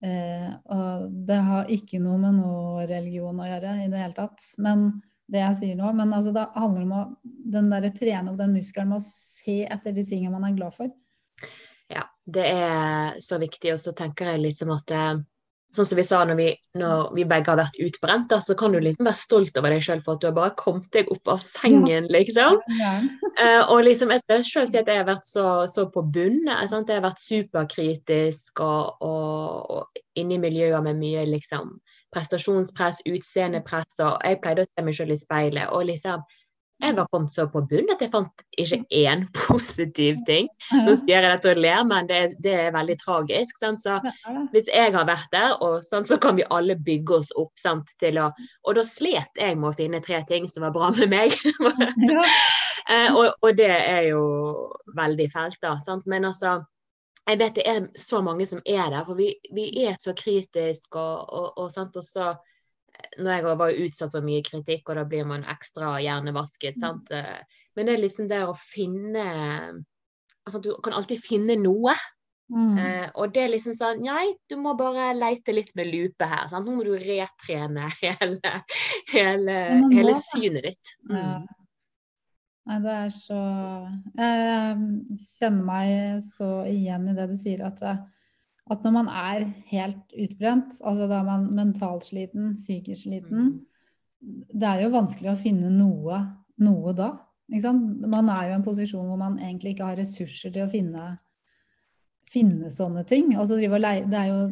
Eh, og det har ikke noe med noe religion å gjøre i det hele tatt. Men det jeg sier nå, men altså det handler om å den der, trene opp den muskelen med å se etter de tingene man er glad for. Ja, det er så viktig. Og så tenker jeg liksom at eh, Sånn som vi sa når vi, når vi begge har vært utbrent, så kan du liksom være stolt over deg sjøl for at du har bare kommet deg opp av sengen, liksom. Ja. Eh, og liksom, jeg skal selv si at jeg har vært så, så på bunn. eh, sant? Jeg har vært superkritisk og, og, og inne i miljøer med mye liksom, prestasjonspress, utseendepress. Og jeg pleide å se meg selv i speilet. og liksom, jeg var kommet så på bunn at jeg fant ikke én positiv ting. Nå sier jeg dette og ler, men det er, det er veldig tragisk. Sant? Så hvis jeg har vært der, og sant, så kan vi alle bygge oss opp. Sant, til å, og da slet jeg med å finne tre ting som var bra med meg. Eh, og, og det er jo veldig fælt, da. Sant? Men altså jeg vet det er så mange som er der, for vi, vi er så kritiske. Og, og, og, sant? og så når jeg var utsatt for mye kritikk, og da blir man ekstra hjernevasket. Sant? Eh, Men det er liksom det å finne Altså du kan alltid finne noe. Mm. Eh, og det er liksom sånn Nei, du må bare leite litt med lupe her. Sant? Nå må du retrene hele, hele, må hele synet ditt. Ja. Mm. Nei, det er så Jeg kjenner meg så igjen i det du sier, at, at når man er helt utbrent, altså da er man mentalt sliten, psykisk sliten, det er jo vanskelig å finne noe, noe da. Man er jo i en posisjon hvor man egentlig ikke har ressurser til å finne, finne sånne ting. Altså, og leie, det er jo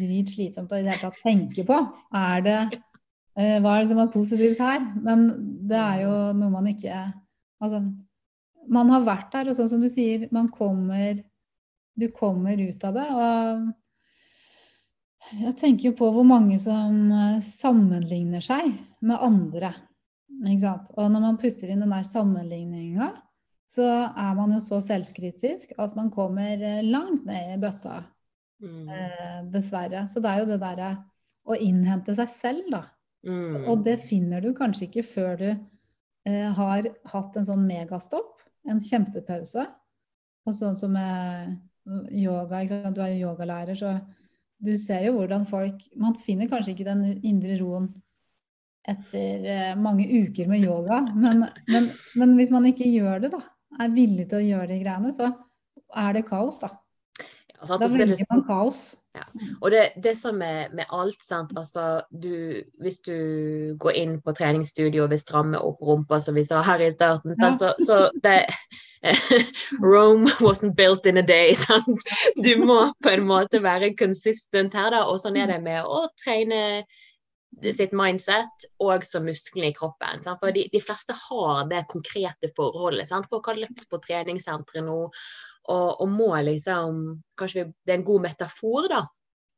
dritslitsomt å i det hele tatt tenke på. Er det eh, Hva er det som er positivt her? Men det er jo noe man ikke Altså, man har vært der, og sånn som du sier, man kommer Du kommer ut av det. Og jeg tenker jo på hvor mange som eh, sammenligner seg med andre. Ikke sant? Og når man putter inn den der sammenligninga, så er man jo så selvkritisk at man kommer eh, langt ned i bøtta, Mm. eh, dessverre. Så det er jo det derre å innhente seg selv, da. Så, Mm. og det finner du kanskje ikke før du eh, har hatt en sånn megastopp, en kjempepause. Og sånn som med yoga, du er jo yogalærer, så du ser jo hvordan folk Man finner kanskje ikke den indre roen etter eh, mange uker med yoga, men, men, men hvis man ikke gjør det, da, er villig til å gjøre de greiene, så er det kaos, da. Ja, sant? Da er velger liksom- man kaos. Og det, det som er med alt, sant? Altså, du, hvis du går inn på treningsstudio og vil stramme opp rumpa, som vi sa her i starten, Ja. så, så det Rome wasn't built in a day. Sant? Du må på en måte være consistent her, da. Og sånn er det med å trene sitt mindset og så musklene i kroppen. Sant? For de, de fleste har det konkrete forholdet. Sant? Folk har løpt på treningssenteret nå og, og må liksom Kanskje vi, det er en god metafor, da.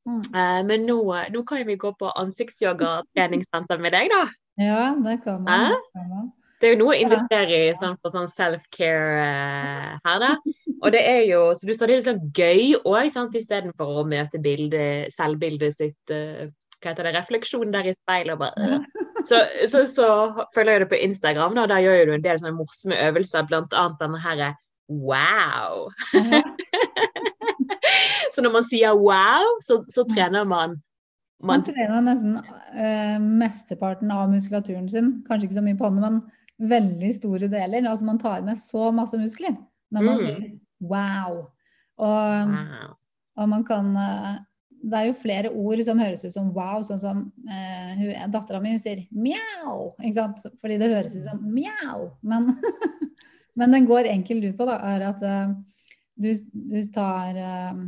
Mm. Eh, men nå, nå kan vi gå på ansiktsyoga-treningssenter med deg, da. Ja, det kan man. Hæ? Det er jo noe å investere i sånn, for sånn self-care eh, her, da. Og det er jo, så du sa det er litt sånn gøy òg, istedenfor å møte bildet, selvbildet sitt uh, hva heter det, refleksjon der i speilet. bare, øh. Så, så, så følger jeg det på Instagram, da, der gjør du en del sånne morsomme øvelser, blant annet denne herre wow. Så når man sier wow, så, så trener man Man man, trener nesten eh, mesteparten av muskulaturen sin, kanskje ikke så mye panne, men veldig store deler. Altså man tar med så masse muskler når man Mm. sier wow. Og, wow. og man kan eh, Det er jo flere ord som høres ut som wow, sånn som eh, dattera mi sier mjau, ikke sant? Fordi det høres ut som mjau. Men, men den går enkelt ut på, da, er at eh, du, du tar eh,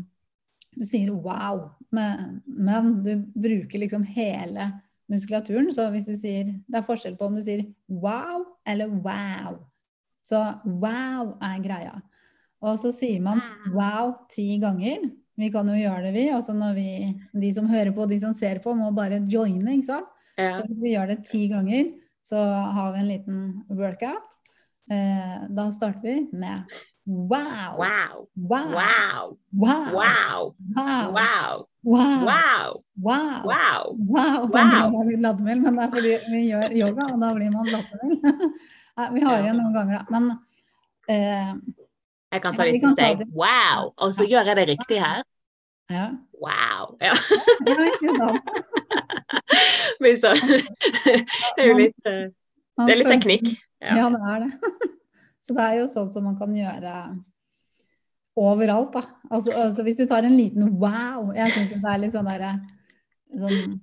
Du sier wow, men, men du bruker liksom hele muskulaturen. Så hvis du sier Det er forskjell på om du sier wow eller wow. Så wow er greia. Og så sier man wow ti ganger. vi kan jo gjøre det, vi. Altså når vi, de som hører på, de som ser på, må bare joine, ikke sant. Ja. Så hvis vi gjør det ti ganger, så har vi en liten workout. Eh, da starter vi med wow, Wow. wow, Wow. wow, Wow. wow, Wow. wow, Wow. wow. Wow. Wow! Da blir lattermild, men det er fordi vi gjør yoga, og da blir man lattermild. Vi har igjen noen ganger, da. Men eh, Jeg kan ta litt kan steg. Wow. Og så gjør jeg det riktig her. ja. Wow. Ja. det er jo litt eh, Det er litt teknikk. Ja. Ja, det er det. Så det er jo sånn som man kan gjøre overalt, da. Altså, altså hvis du tar en liten wow Jeg syns det er litt sånn derre sånn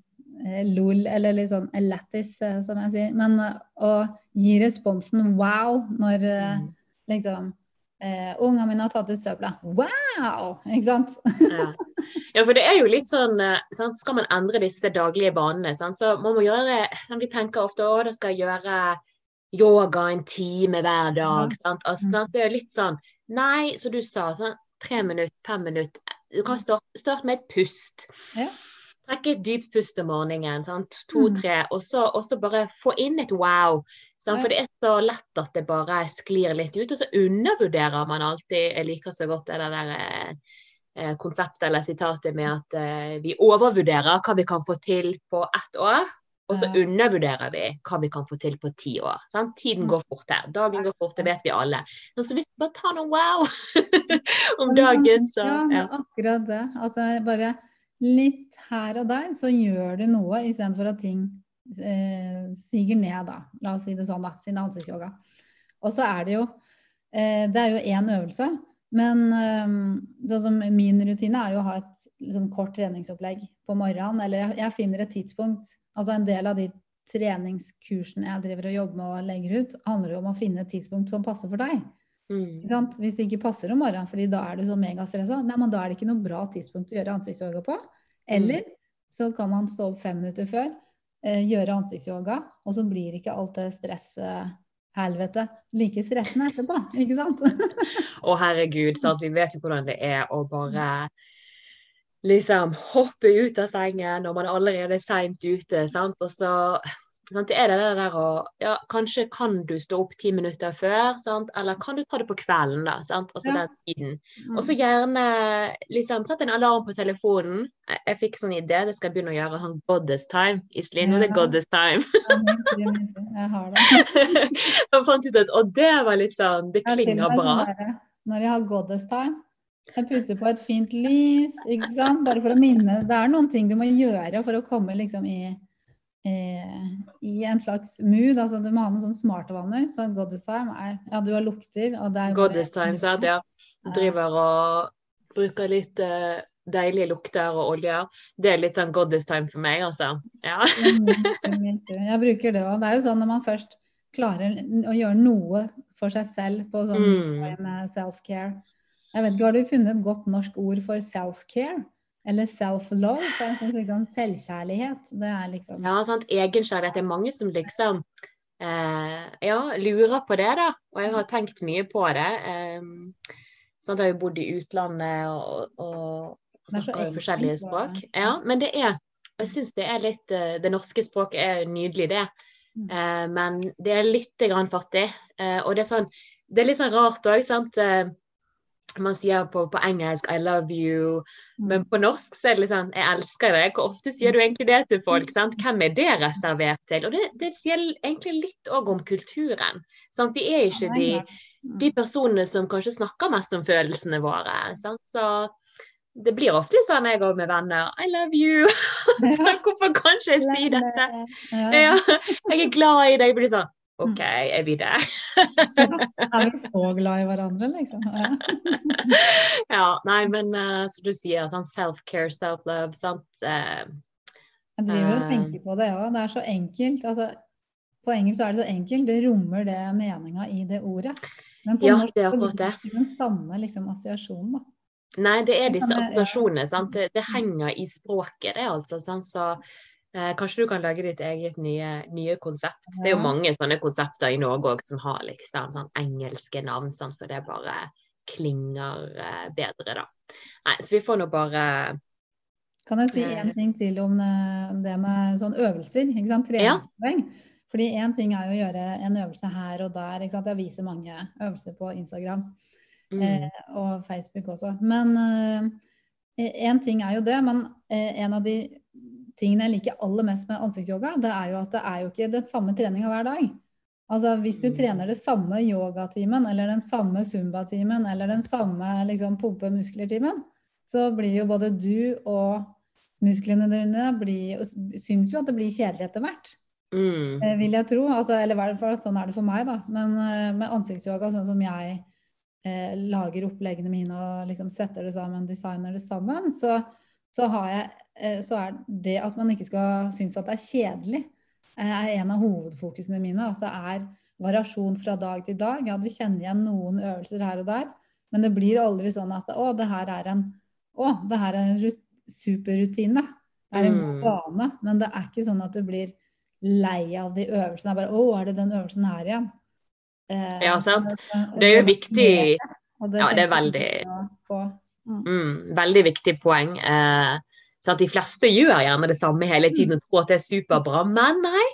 eh, lol, eller litt sånn lættis, eh, som jeg sier. Men eh, å gi responsen wow når eh, Mm. liksom eh, Ungene mine har tatt ut søpla. Wow! Ikke sant? Ja. ja, for det er jo litt sånn eh, sant? Skal man endre disse daglige banene, sant? så må man gjøre? Vi tenker ofte å, da skal jeg gjøre yoga en time hver dag. Sant? Altså, Mm. sant? Det er litt sånn Nei, som du sa, sånn, tre minutter, fem minutter. Du kan starte, start med et pust. Ja. Trekke et dypt pust om morgenen. Sant? Mm. To-tre. Og, så- bare få inn et wow. Sant? For det er så lett at det bare sklir litt ut. Og så undervurderer man alltid Jeg liker så godt det der eh, eh, konseptet eller sitatet med at eh, vi overvurderer hva vi kan få til på ett år, og så undervurderer vi hva vi kan få til på ti år. Sant? Tiden går fort her. Dagen går fort, det vet vi alle. Så hvis vi bare tar noe wow om dagen, så Ja, ja. akkurat det. Altså bare litt her og der, så gjør du noe istedenfor at ting eh, siger ned, da. La oss si det sånn, da. Siden det er ansiktsyoga. Og så er det jo eh, Det er jo én øvelse. Men eh, sånn som min rutine er jo å ha et sånn kort treningsopplegg på morgenen. Eller jeg finner et tidspunkt Altså en del av de treningskursene jeg driver og jobber med og legger ut, handler jo om å finne et tidspunkt som passer for deg. Mm. Hvis det ikke passer om morgenen, fordi da er du så megastressa, nei, men da er det ikke noe bra tidspunkt å gjøre ansiktsyoga på. Eller så kan man stå opp fem minutter før, eh, gjøre ansiktsyoga, og så blir ikke alt det stresshelvete like stressende etterpå. Ikke sant? Å herregud, sant? vi vet jo hvordan det er å bare liksom hoppe ut av sengen når man allerede er seint ute. sant? Og så sant? Det er det der å Ja, kanskje kan du stå opp ti minutter før, sant? eller kan du ta det på kvelden, da? sant? Altså Ja. den tiden. Og så gjerne liksom sett en alarm på telefonen. Jeg, jeg fikk sånn idé, det skal jeg begynne å gjøre sånn goddess time. Iselin, er det Ja. goddess time. Ja. Jeg har det. Jeg fant ut at og det var litt sånn Det klinger bra. sånn derre, når jeg har goddess time, jeg putter på et fint lys, ikke sant? Bare for å minne. Det er noen ting du må gjøre for å komme liksom i, i, i en slags mood. Altså du må ha noen sånne smarte vaner. Så goddess time er Ja, du har lukter, og det er jo bare- Goddess time, sant? Ja. Driver og bruker litt uh, deilige lukter og oljer. Det er litt sånn goddess time for meg, altså. Ja. Mm, Jeg bruker det òg. Det er jo sånn når man først klarer å gjøre noe for seg selv på sånn Mm. self-care. Jeg vet ikke, Har du funnet et godt norsk ord for self-care? Eller self-love? Liksom Selvkjærlighet. Det er liksom ja, sant. Egenkjærlighet. Det er mange som liksom eh, ja, lurer på det, da. Og jeg har tenkt mye på det. Eh, sant? Jeg har jo bodd i utlandet og, og er snakker jo forskjellige språk. Ja, men det er Jeg syns det er litt eh, Det norske språket er nydelig, det. Mm. Eh, men det er litt grann fattig. Eh, og det er sånn Det er litt sånn rart òg, sant. Man sier på, på engelsk 'I love you', Mm. men på norsk så er det litt sånn 'jeg elsker deg'. Hvor ofte sier du egentlig det til folk? sant? Hvem er det reservert til? Og det, det sier egentlig litt òg om kulturen. Sant? Vi er ikke de, de personene som kanskje snakker mest om følelsene våre. Sant? Så det blir ofte sånn jeg går med venner 'I love you'. så hvorfor kan ikke jeg si dette? Ja. Jeg er glad i deg. Blir sånn OK, er vi der? Er vi så glad i hverandre, liksom? Ja. Nei, men uh, som du sier, sånn self-care, self-love, sant. Uh, Jeg driver og Eh. tenker på det òg. Det er så enkelt. Altså, på engelsk så er det så enkelt. Det rommer det meninga i det ordet. Men på Ja, norsk det er akkurat det. den samme liksom, assosiasjonen, da. nei, det er disse assosiasjonene, sant. Det, det henger i språket, det, altså. Sånn, Så eh, kanskje du kan lage ditt eget nye, nye konsept. Det er jo mange sånne konsepter i Norge òg som har liksom sånn engelske navn, sånn, For det bare klinger eh, bedre, da. Nei, så vi får nå bare Kan jeg si Eh. ting til om eh, det med sånn øvelser? ikke sant? Treningspoeng. Fordi én ting er jo å gjøre en øvelse her og der. ikke sant? Jeg viser mange øvelser på Instagram mm, eh, og Facebook også. Men én ting er jo det. Men eh, en av de tingene jeg liker aller mest med ansiktsyoga, det er jo at det er jo ikke den samme treninga hver dag. Altså Hvis du Mm. trener det samme yogatimen eller den samme zumba-timen eller den samme liksom, pumpe muskler-timen, så blir jo både du og musklene dine blir, syns jo at det blir kjedelig etter hvert. mm, Eh, vil jeg tro. Altså, eller i hvert fall sånn er det for meg, da. Men eh, med ansiktsyoga, sånn som jeg eh, lager oppleggene mine og liksom setter det sammen, designer det sammen, så, så, har jeg, så er det at man ikke skal synes at det er kjedelig, eh, er en av hovedfokusene mine. At det er variasjon fra dag til dag. Ja, du kjenner igjen noen øvelser her og der, men det blir aldri sånn at å, det her er en, å, det her er en rut- superrutine. Det er en god Mm. vane, men det er ikke sånn at du blir lei av de øvelsene. Bare, Å, er det den øvelsen her igjen? Eh, Ja, sant. Det er jo viktig Ja, det er veldig- Mm. mm, Veldig viktig poeng. Eh, så de fleste gjør gjerne det samme hele tiden og tror at det er superbra, men nei.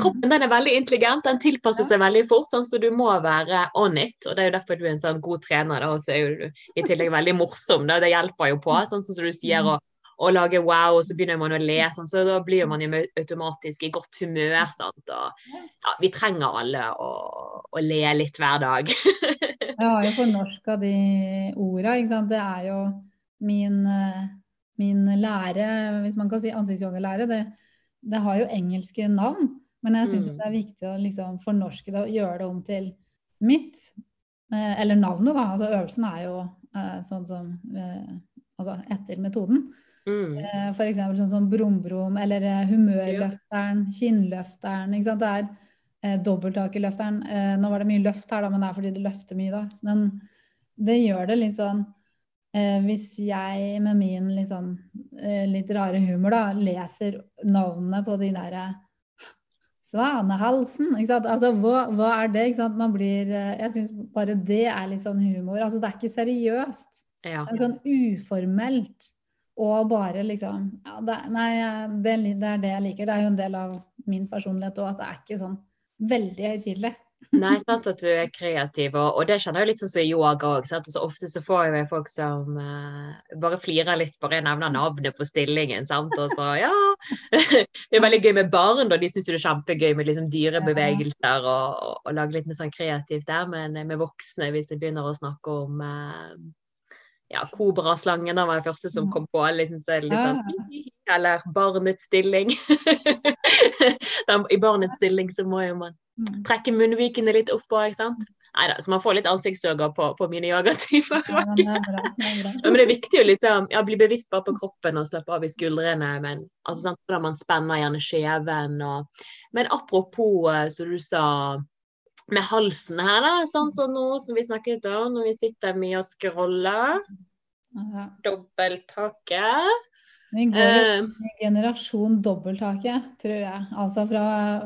Kroppen den er veldig intelligent, den tilpasser seg veldig fort, sånn så du må være on it. og Det er jo derfor du er en sånn god trener, da, og så er jo du i tillegg veldig morsom. Da. Det hjelper jo på, sånn som du sier, å, å lage wow, og så begynner man å le. Sånn, så da blir man jo automatisk i godt humør. Sant? Og, ja, vi trenger alle å, å le litt hver dag. Jeg har jo fornorska de orda. Det er jo min, eh, min lære, hvis man kan si ansiktsyogalære, det, det har jo engelske navn. Men jeg syns Mm. det er viktig å liksom fornorske det og gjøre det om til mitt. Eh, eller navnet, da. Altså øvelsen er jo eh, sånn som eh, Altså etter metoden. Mm. Eh, eksempel sånn som brumbrum, eller eh, humørløfteren, kinnløfteren. Ikke sant? Det er eh, i Eh, nå var det mye løft her, da, men det er fordi det løfter mye, da. Men det gjør det litt sånn eh, Hvis jeg med min litt sånn eh, litt rare humor, da, leser navnene på de derre Svanehalsen, ikke sant. Altså, hva, hva er det? Ikke sant? Man blir eh, Jeg syns bare det er litt sånn humor. Altså, det er ikke seriøst. Ja. Det er sånn uformelt. Og bare liksom ja, det, Nei, det, det er det jeg liker. Det er jo en del av min personlighet òg, at det er ikke sånn veldig høytidelig. Nei, sant at du er kreativ, og, og det kjenner jeg litt sånn som i yoga òg. Så ofte så får jeg folk som uh, bare flirer litt, bare jeg nevner navnet på stillingen. sant, og så ja. Det er veldig gøy med barn, og de syns det er kjempegøy med liksom dyrebevegelser og, og, og lage litt mer sånn kreativt der, men med voksne, hvis jeg begynner å snakke om uh, ja, kobraslangen var det første som kom på. Liksom, så litt sånn, eller barnets stilling. I barnets stilling så må jo man Mm. Trekke munnvikene litt oppå. ikke sant. Neida, så man får litt ansiktsyoga på, på mine yogatimer. Ja, men det men det er viktig å liksom, ja, bli bevisst bare på kroppen og slappe av i skuldrene. Men altså, sant, da man spenner gjerne skjeven. Og... Men apropos, eh, som du sa, med halsen her, da, sånn som nå som vi snakket om, når vi sitter mye og scroller. Ja. Vi går i Eh, generasjon dobbelttake, tror jeg. Altså fra,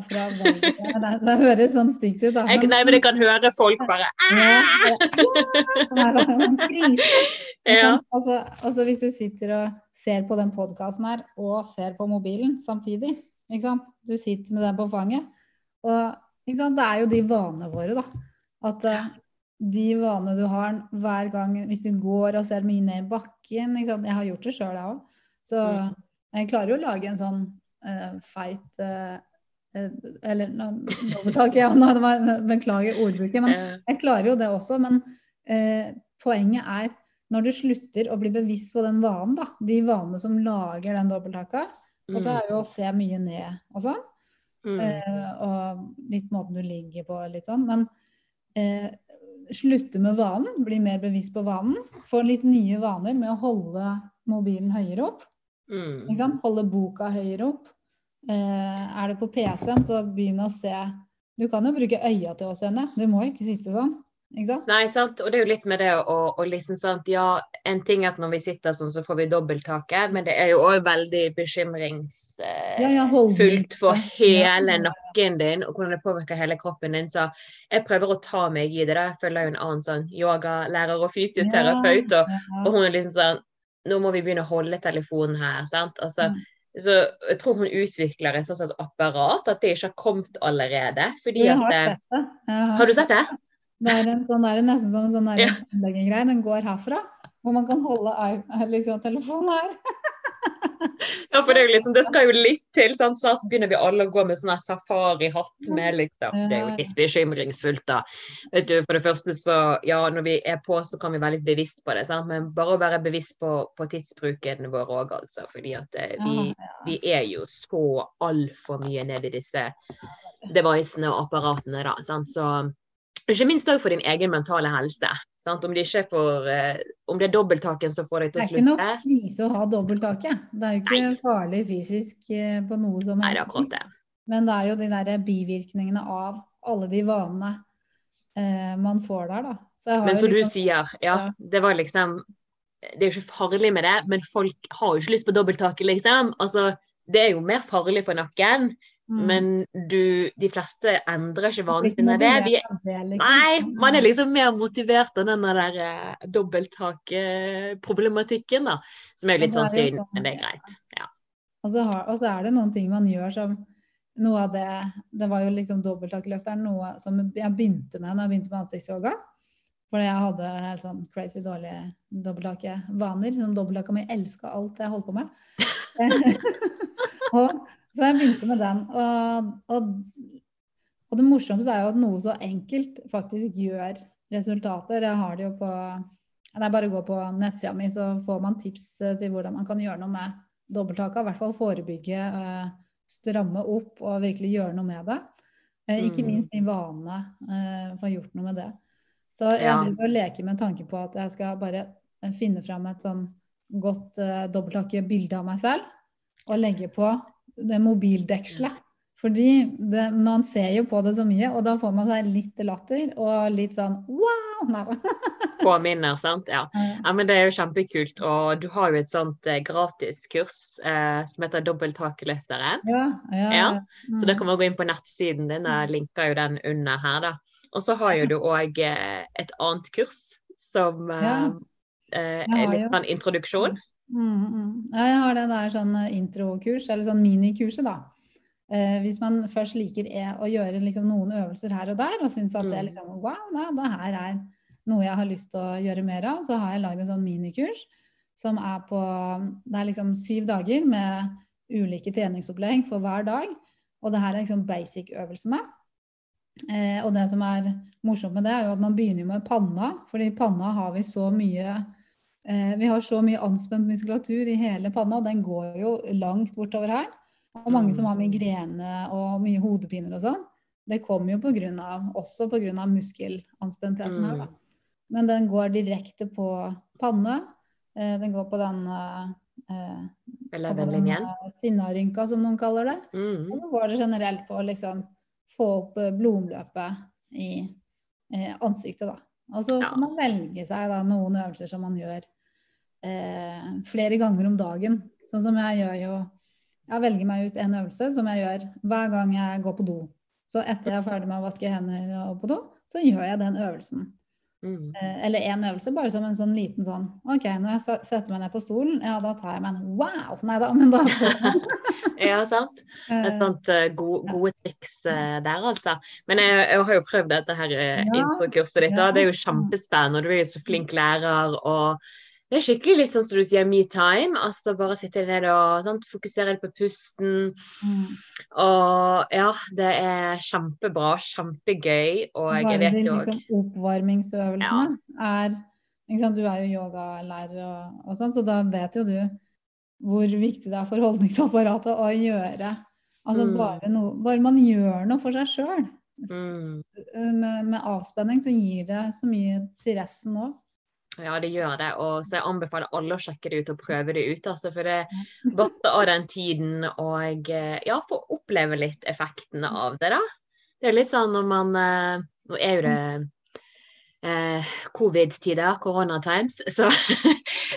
fra. Det, det høres sånn stygt ut, da. jeg, nei, men jeg kan høre folk bare Ja, sånn krise. Ja. Altså, altså hvis du sitter og ser på den podkasten her, og ser på mobilen samtidig. Du sitter med den på fanget. Og det er jo de vanene våre, da. At uh, de vanene du har hver gang Hvis du går og ser mye ned i bakken? Jeg har gjort det sjøl, jeg òg. Så Mm. jeg klarer jo å lage en sånn uh, feit eh, Eller nå overtak, jeg, nå, det var, beklager ordbruket. men jeg klarer jo det også, men uh, poenget er når du slutter å bli bevisst på den vanen, da, de vanene som lager den dobbelthaka, og det mm, er jo å se mye ned og sånn, mm, og litt måten du ligger på, litt sånn, men slutte med vanen, bli mer bevisst på vanen, få litt nye vaner med å holde mobilen høyere opp, mm. holde boka høyere opp. Eh, er det på PC-en, så begynn å se Du kan jo bruke øya til å se ned, du må ikke sitte sånn. Ikke sant? Nei, sant. Og det er jo litt med det å, å liksom sant Ja, en ting er at når vi sitter sånn, så får vi dobbelttaket, men det er jo òg veldig bekymringsfullt Ja, ja, for hele nakken din, og hvordan det påvirker hele kroppen din. Så jeg prøver å ta meg i det. da. Jeg følger jo en annen sånn yogalærer og fysioterapeut, og, og hun er liksom sånn Nå må vi begynne å holde telefonen her, sant. Altså, Mm. så jeg tror hun utvikler et sånt apparat, at det ikke har kommet allerede. Fordi Jeg har at, sett det. Har, Har du sett det? Det er en sånn der, nesten som en sånn Ja. tannlegegreie. Den går herfra. Hvor man kan holde liksom, telefonen her. Ja, for det, er jo liksom, det skal jo litt til. sånn, Snart begynner vi alle å gå med sånn safarihatt med liksom. Det er jo litt bekymringsfullt, da. Vet du, For det første så Ja, når vi er på, så kan vi være litt bevisst på det. sant? Men bare å være bevisst på, på tidsbruken vår òg, altså. Fordi at det, vi, vi er jo så altfor mye ned i disse devicene og apparatene, da. sant? Så ikke minst òg for din egen mentale helse. Sant? Om, det ikke for, eh, om det er dobbelttaken som får deg Det er ikke noe krise å ha dobbelttaket. Det er jo ikke farlig fysisk eh, på noe som helst. Nei, det er akkurat det. Men det er jo de der bivirkningene av alle de vanene eh, man får der, da. Så Men som du liksom- sier, ja, Ja. det var liksom Det er jo ikke farlig med det, men folk har jo ikke lyst på dobbelttaket, liksom. Altså, det er jo mer farlig for nakken, Mm. men du De fleste endrer ikke vanene sine. Det. Det, liksom. nei, man er liksom mer motivert av den der eh, dobbelttakproblematikken, da. Som er jo litt sånn er synd, sånn- men det er greit. Ja. Og så, har, og så er det noen ting man gjør som Noe av det Det var jo liksom dobbelttakeløfteren noe som jeg begynte med når jeg begynte med ansiktsyoga. Fordi jeg hadde helt sånn crazy dårlige dobbelttakevaner. Som dobbelttakka mi elska alt jeg holdt på med. og, så jeg begynte med den. Og, og, og det morsomste er jo at noe så enkelt faktisk gjør resultater. Jeg har det jo på Det er bare å gå på nettsida mi, så får man tips eh, til hvordan man kan gjøre noe med dobbelttaka. I hvert fall forebygge, eh, stramme opp og virkelig gjøre noe med det. Eh, Ikke Mm. minst i vanene. eh, Få gjort noe med det. Så jeg driver og leker med tanke på at jeg skal bare finne fram et sånn godt uh, dobbelttakebilde av meg selv. Og legge på det mobildekselet. Fordi det, man ser jo på det så mye, og da får man seg litt latter og litt sånn wow! Nei. Påminner, sant. Ja. Ja, men Det er jo kjempekult. Og du har jo et sånt eh, gratiskurs eh, som heter Dobbelttakeløfteren. Ja, ja, Ja, Så da Mm. kan man gå inn på nettsiden din. Jeg linker jo den under her, da. Og så har jo du òg eh, et annet kurs som eh, eh, er litt sånn introduksjon. Mm, mm. Ja, jeg har det der sånn eh, introkurs, eller sånn minikurset, da. Eh, hvis man først liker e å gjøre liksom noen øvelser her og der, og syns at det er Mm. liksom wow, da, det her er noe jeg har lyst til å gjøre mer av, så har jeg lagd en sånn minikurs som er på Det er liksom syv dager med ulike treningsopplegg for hver dag. Og det her er liksom basic-øvelsene. Eh, og det som er morsomt med det, er jo at man begynner med panna, fordi panna har vi så mye Vi har så mye anspent muskulatur i hele panna, den går jo langt bortover her. Og mange som har migrene og mye hodepiner og sånn, det kommer jo på grunn av, også pga. muskelanspenntheten her, da. Men den går direkte på panne. Eh, den går på den eh, eh, altså den, eh, sinnarynka, som noen kaller det. Mm. Og så går det generelt på å liksom få opp eh, blodomløpet i eh, ansiktet, da. Og så kan man velge seg da, noen øvelser som man gjør eh, flere ganger om dagen. Sånn som jeg gjør jo Jeg velger meg ut en øvelse som jeg gjør hver gang jeg går på do. Så etter jeg er ferdig med å vaske hender og på do, så gjør jeg den øvelsen. Mm. Eh, eller én øvelse, bare som en sånn liten sånn OK, når jeg setter meg ned på stolen, ja, da tar jeg meg en wow! Nei da, men da Ja, sant. Det er eh, sant, eh, gode, gode triks eh, der, altså. Men jeg, jeg har jo prøvd dette her Ja, introkurset ditt, og det er jo kjempespennende. Og du er jo så flink lærer. og det er skikkelig litt sånn som du sier, me time. Altså bare sitte ned og sant, fokusere litt på pusten. mm. Og ja, det er kjempebra. Kjempegøy. Og jeg Bare vet jo òg liksom, oppvarmingsøvelsene er ikke sant, Du er jo yogalærer og, og sånn, så da vet jo du hvor viktig det er for holdningsapparatet å gjøre Altså Mm. bare, noe, bare man gjør noe for seg sjøl. mm, Med, med avspenning så gir det så mye til resten òg. Ja, det gjør det. Og så jeg anbefaler alle å sjekke det ut og prøve det ut. Altså, for det bare av den tiden og eh, ja, få oppleve litt effektene av det, da. Det er litt sånn når man eh, Nå er jo det eh, covid-tider, koronatimes. Så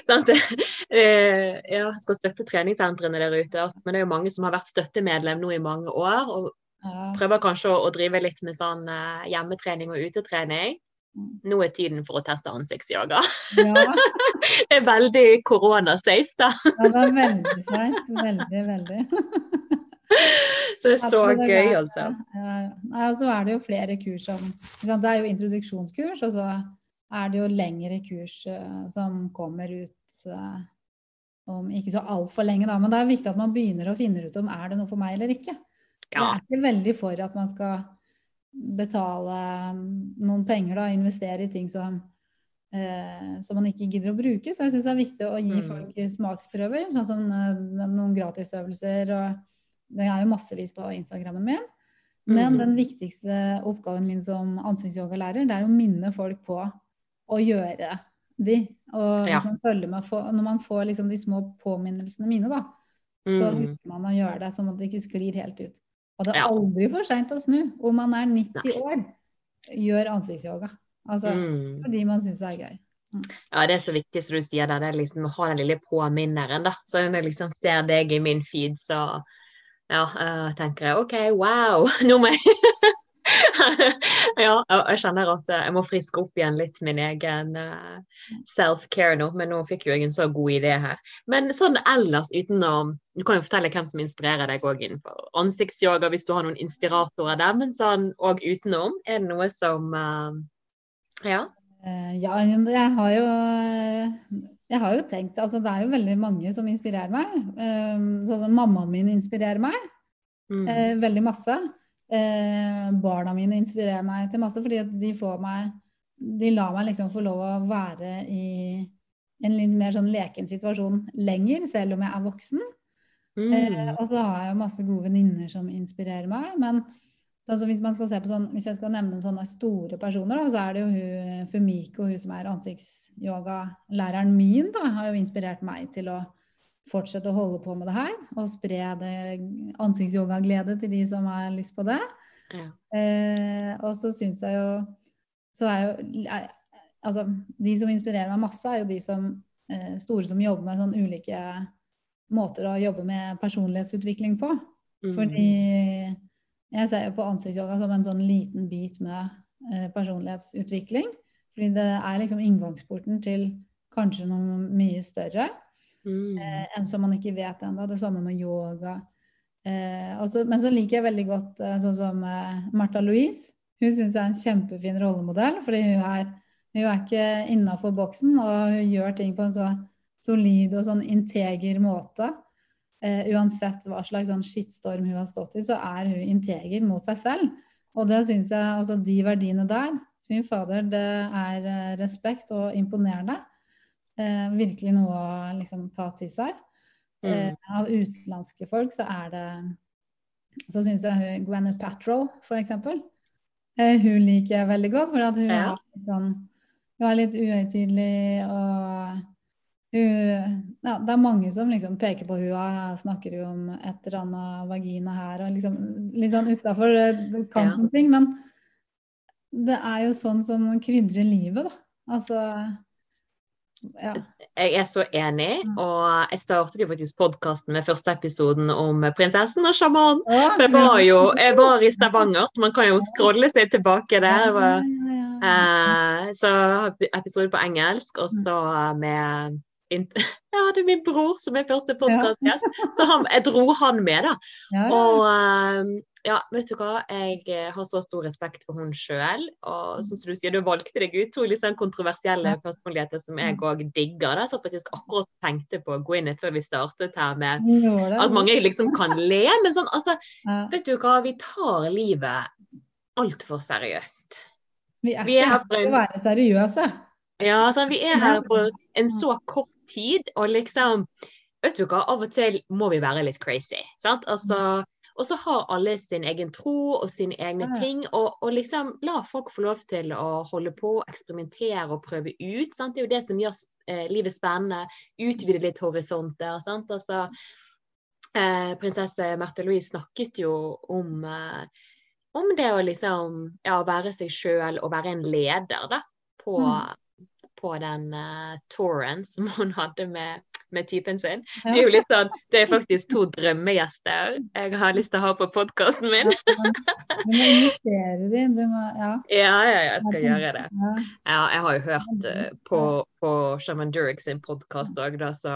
sant? Eh, ja, skal støtte treningssentrene der ute. Altså, men det er jo mange som har vært støttemedlem nå i mange år. og prøver kanskje å, å drive litt med sånn eh, hjemmetrening og utetrening. Nå er tiden for å teste ansiktsjager. Ja, Det er veldig korona-safe, da. ja, det er veldig safe. Veldig, veldig. Det er så det er gøy, altså. Ja, ja. Og så er det jo flere kurs som Det er jo introduksjonskurs, og så er det jo lengre kurs eh, som kommer ut eh, om ikke så altfor lenge, da. Men det er viktig at man begynner å finne ut om er det noe for meg eller ikke. Jeg Ja. er ikke veldig for at man skal betale noen penger, da, investere i ting som, eh, som man ikke gidder å bruke. Så jeg syns det er viktig å gi Mm. folk smaksprøver, sånn som eh, noen gratisøvelser. og Det er jo massevis på Instagrammen min. Men Mhm. den viktigste oppgaven min som ansiktsyogalærer, det er jo å minne folk på å gjøre de. Og Ja. man med, når man får liksom de små påminnelsene mine, da, så Mm. man å gjøre det sånn at det ikke sklir helt ut. Og det er aldri for seint å snu. Om man er 90 Nei. år, gjør ansiktsyoga. Altså Mm. fordi man syns det er gøy. Ja, det er så viktig som du sier der, det er liksom å ha den lille påminneren, da. Så når jeg liksom ser deg i min feed, så ja, uh, tenker jeg OK, wow, nå må jeg Ja, jeg kjenner at eh, jeg må friske opp igjen litt min egen eh, self-care nå, men nå fikk jo jeg en så god idé her. Men sånn ellers utenom Du kan jo fortelle hvem som inspirerer deg òg innenfor ansiktsyoga, hvis du har noen inspiratorer der, men sånn òg utenom, er det noe som eh, Ja. Ja, jeg har jo jeg har jo tenkt, altså Det er jo veldig mange som inspirerer meg. Sånn som mammaen min inspirerer meg. Mm. Veldig masse. Eh, barna mine inspirerer meg til masse, fordi de får meg De lar meg liksom få lov å være i en litt mer sånn leken situasjon lenger, selv om jeg er voksen. Eh, Mm. og så har jeg jo masse gode venninner som inspirerer meg. Men altså, hvis, man skal se på sånn, hvis jeg skal nevne sånne store personer, da, så er det jo hun Fumiko, hun som er ansiktsyogalæreren min, da, har jo inspirert meg til å fortsette å holde på med det her. Og spre ansiktsyogaglede til de som har lyst på det. Ja. Eh, og så syns jeg jo Så er jo er, Altså, de som inspirerer meg masse, er jo de som eh, store som jobber med sånn ulike måter å jobbe med personlighetsutvikling på. Mm. Fordi jeg ser jo på ansiktsyoga som en sånn liten bit med eh, personlighetsutvikling. Fordi det er liksom inngangsporten til kanskje noe mye større Mm. eh, som man ikke vet ennå. Det samme med yoga. Eh, også, men så liker jeg veldig godt eh, sånn som eh, Martha Louise. Hun syns jeg er en kjempefin rollemodell, fordi hun er, hun er ikke innafor boksen, og hun gjør ting på en så solid og sånn integer måte. Eh, uansett hva slags sånn skittstorm hun har stått i, så er hun integer mot seg selv. Og det syns jeg, altså de verdiene der, fy fader, det er respekt og imponerende. Eh, virkelig noe å liksom ta til seg. Eh, Mm. av utenlandske folk så er det Så syns jeg hun Gwyneth Patrow, for eksempel. Eh, hun liker jeg veldig godt, for at hun, Ja. er sånn, hun er litt uhøytidelig og hun Ja, det er mange som liksom peker på og snakker jo om et eller annet vagina her og liksom litt sånn utafor kanten ting, men det er jo sånn som krydrer livet, da. Altså ja. Jeg er så enig, Mm. og jeg startet jo faktisk podkasten med første episoden om prinsessen og sjamanen. Å, Jeg var jo jeg var i Stavanger, så man kan jo scrolle seg tilbake der. Ja, ja. eh, så episode på engelsk, og så med int- Jeg hadde min bror som er første podkastgjest, så han, jeg dro han med, da. Ja, ja. Og eh, ja, vet du hva, jeg eh, har så stor respekt for hun sjøl. Og sånn som du sier, du valgte deg ut litt sånn kontroversielle personligheter som jeg òg digger. Da. Så jeg faktisk akkurat tenkte på å gå inn før vi startet her med at mange liksom kan le, men sånn altså, vet du hva, vi tar livet altfor seriøst. Vi er ikke her for for å være seriøse. Ja, sånn, vi er her for en så kort tid, og liksom Vet du hva, av og til må vi være litt crazy. sant? Altså, og så har alle sin egen tro og sine egne ting. Og, og liksom la folk få lov til å holde på, eksperimentere og prøve ut. sant? Det er jo det som gjør eh, livet spennende. Utvide litt horisonter. sant? Altså, eh, prinsesse Märtha Louise snakket jo om, eh, om det å liksom ja, være seg sjøl og være en leder, da. på, på den uh, touren som hun hadde med, med typen sin. Det er jo litt sånn, det er faktisk to drømmegjester jeg har lyst til å ha på podkasten min. du må invitere dem. Du må, ja. ja, ja, jeg skal gjøre det. Ja, jeg har jo hørt uh, på, på Shaman Durek sin podkast òg, da, så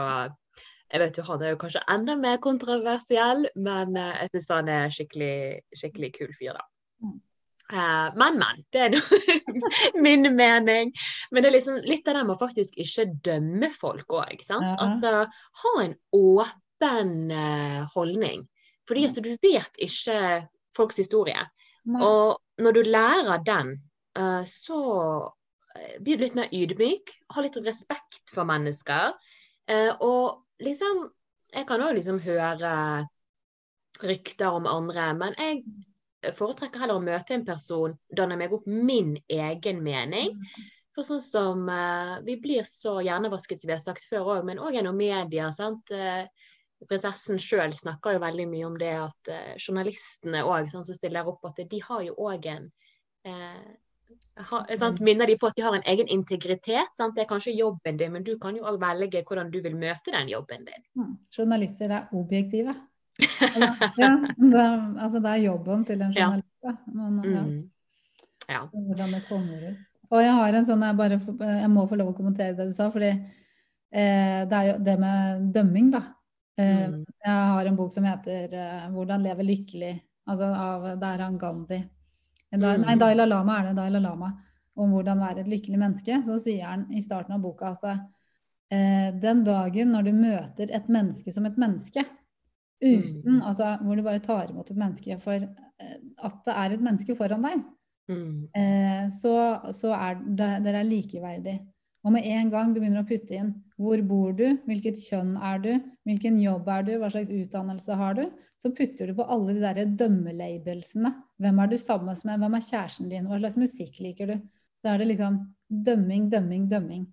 jeg vet jo Han er jo kanskje enda mer kontroversiell, men jeg syns han er skikkelig, skikkelig kul fyr, da. Uh, men, men. Det er min mening. Men det er liksom litt av det med å faktisk ikke dømme folk òg. Ja. At uh, ha en åpen uh, holdning. Fordi at du vet ikke folks historie. Nei. Og når du lærer den, så blir du litt mer ydmyk. Har litt respekt for mennesker. og liksom Jeg kan òg liksom høre rykter om andre, men jeg foretrekker heller å møte en person, danne meg opp min egen mening. For sånn som uh, Vi blir så hjernevasket, som vi har sagt før òg, men òg gjennom media. sant? Uh, prinsessen sjøl snakker jo veldig mye om det at uh, journalistene òg som stiller opp, at de har jo òg en ha, sant, Minner de på at de har en egen integritet. Sant? Det er kanskje jobben din, men du kan jo òg velge hvordan du vil møte den jobben din. Mm. Journalister er objektive ja, det, altså det er jobben til en journalist, Ja. Men, ja. Mm. ja. Hvordan det kommer ut. Og jeg har en sånn, jeg, bare, jeg må få lov å kommentere det du sa, fordi eh, det er jo det med dømming, da. Eh, mm. Jeg har en bok som heter eh, 'Hvordan leve lykkelig', altså av det han Gandhi. Da, nei, Daila Lama er det. Daila Lama. Om hvordan være et lykkelig menneske. Så sier han i starten av boka at eh, den dagen når du møter et menneske som et menneske, Uten, mm. altså hvor du bare tar imot et menneske for eh, at det er et menneske foran deg. Mm. Eh, så, så, er det, dere er likeverdig. Og med en gang du begynner å putte inn hvor bor du, hvilket kjønn er du, hvilken jobb er du, hva slags utdannelse har du, så putter du på alle de der dømmelabelsene. Hvem er du sammen med, hvem er kjæresten din, hva slags musikk liker du? Da er det liksom dømming, dømming, dømming.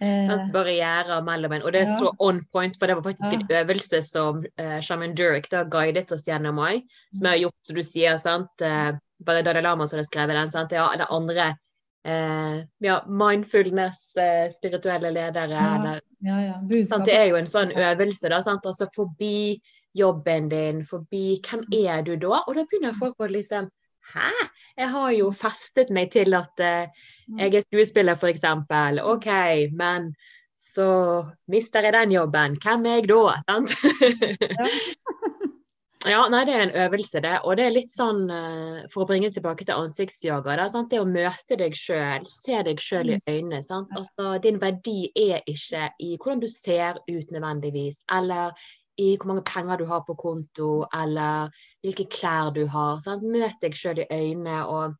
Eh, barrierer mellom en. Og det er ja. så on point, for det var faktisk ja. en øvelse som uh, Shaman Durek da guidet oss gjennom òg. Som jeg har gjort, som du sier, sant. Uh, bare Dalai Lama som hadde skrevet den. sant. Ja, det andre uh, ja, mindfulness, uh, spirituelle ledere ja. eller sant? Det er jo en sånn øvelse, da. sant, Altså forbi jobben din, forbi Hvem mm. er du da? Og da begynner folk å liksom Hæ? Jeg har jo festet meg til at uh, jeg er skuespiller, f.eks. OK, men så mister jeg den jobben. Hvem er jeg da? Sant? ja, nei, det er en øvelse, det. Og det er litt sånn, uh, for å bringe det tilbake til ansiktsyoga, det, sant? det å møte deg sjøl, se deg sjøl i mm. øynene. Sant? Altså, din verdi er ikke i hvordan du ser ut nødvendigvis, eller i hvor mange penger du har på konto, eller hvilke klær du har. Sant? Møt deg sjøl i øynene og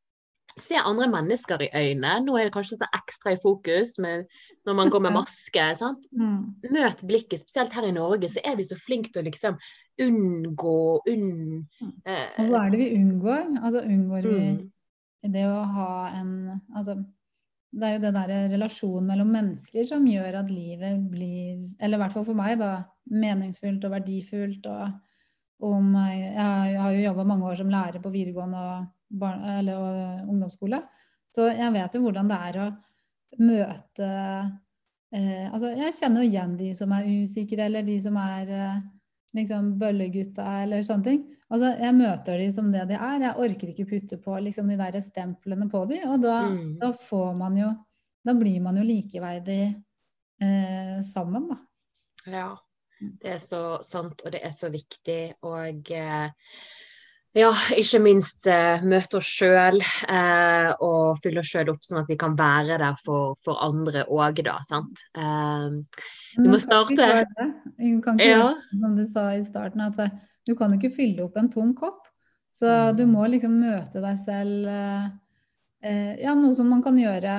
se andre mennesker i øynene. Nå er det kanskje litt ekstra i fokus med, når man går med maske. Sant? Mm. Møt blikket. Spesielt her i Norge så er vi så flinke til å liksom unngå unn, mm. eh, Og hva er det vi unngår? Altså unngår vi mm. det å ha en Altså det er jo det der relasjonen mellom mennesker som gjør at livet blir, eller i hvert fall for meg, da, meningsfullt og verdifullt. Og om, jeg har jo jobba mange år som lærer på videregående og, barn, eller, og ungdomsskole, så jeg vet jo hvordan det er å møte eh, Altså, jeg kjenner jo igjen de som er usikre, eller de som er eh, liksom bøllegutta, eller sånne ting. Altså, jeg møter de som det de er. Jeg orker ikke putte på liksom, de der stemplene på de, og da, mm. da, får man jo Da blir man jo likeverdig eh, sammen, da. Ja. Det er så sant, og det er så viktig. Og eh, ja, ikke minst eh, møte oss sjøl eh, og fylle oss sjøl opp, sånn at vi kan være der for, for andre òg, da. Sant. Eh, du må starte Du kan ikke ja. som du sa i starten, at du kan jo ikke fylle opp en tom kopp. Så mm. du må liksom møte deg selv eh, eh, Ja, noe som man kan gjøre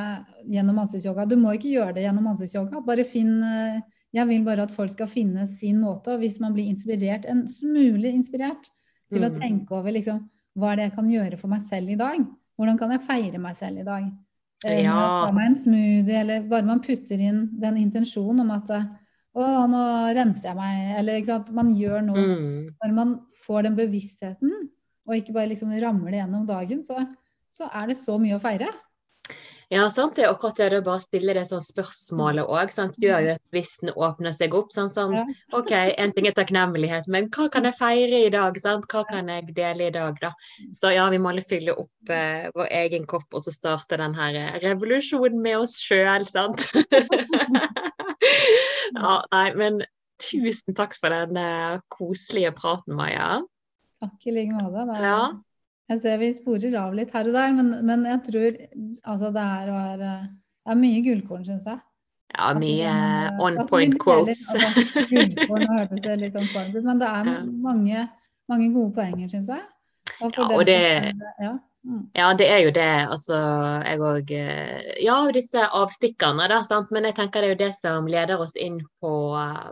gjennom ansiktsyoga. Du må ikke gjøre det gjennom ansiktsyoga. Bare finn eh, Jeg vil bare at folk skal finne sin måte. Og hvis man blir inspirert, en smule inspirert, til mm. å tenke over liksom hva er det jeg kan gjøre for meg selv i dag? Hvordan kan jeg feire meg selv i dag? Eh, ja. Ta meg en smoothie, eller bare man putter inn den intensjonen om at å, nå renser jeg meg, eller ikke sant. Man gjør noe. Mm. Når man får den bevisstheten, og ikke bare liksom ramler gjennom dagen, så, så er det så mye å feire. Ja, sant. Det akkurat det å bare stille det sånn spørsmålet òg. Gjør jo at bevissten åpner seg opp. Sånn, sånn OK, en ting er takknemlighet, men hva kan jeg feire i dag? Sant? Hva kan jeg dele i dag, da? Så ja, vi må alle fylle opp eh, vår egen kopp, og så starte den her eh, revolusjonen med oss sjøl, sant? ja, nei, men tusen takk for den eh, koselige praten, Maja. Takk i like måte. Det Ja. Jeg ser vi sporer av litt her og der, men, men jeg tror altså det er, var, eh, det er mye gullkorn, syns jeg. Ja, mye liksom, on point quotes. altså, gullkorn, hørtes det litt sånn corned ut, men det er mange, mange gode poenger, syns jeg. Og Ja, og det- er ja. Mm. Ja, det er jo det. Altså, jeg òg Ja, disse avstikkerne, da. Sant? Men jeg tenker det er jo det som leder oss inn på,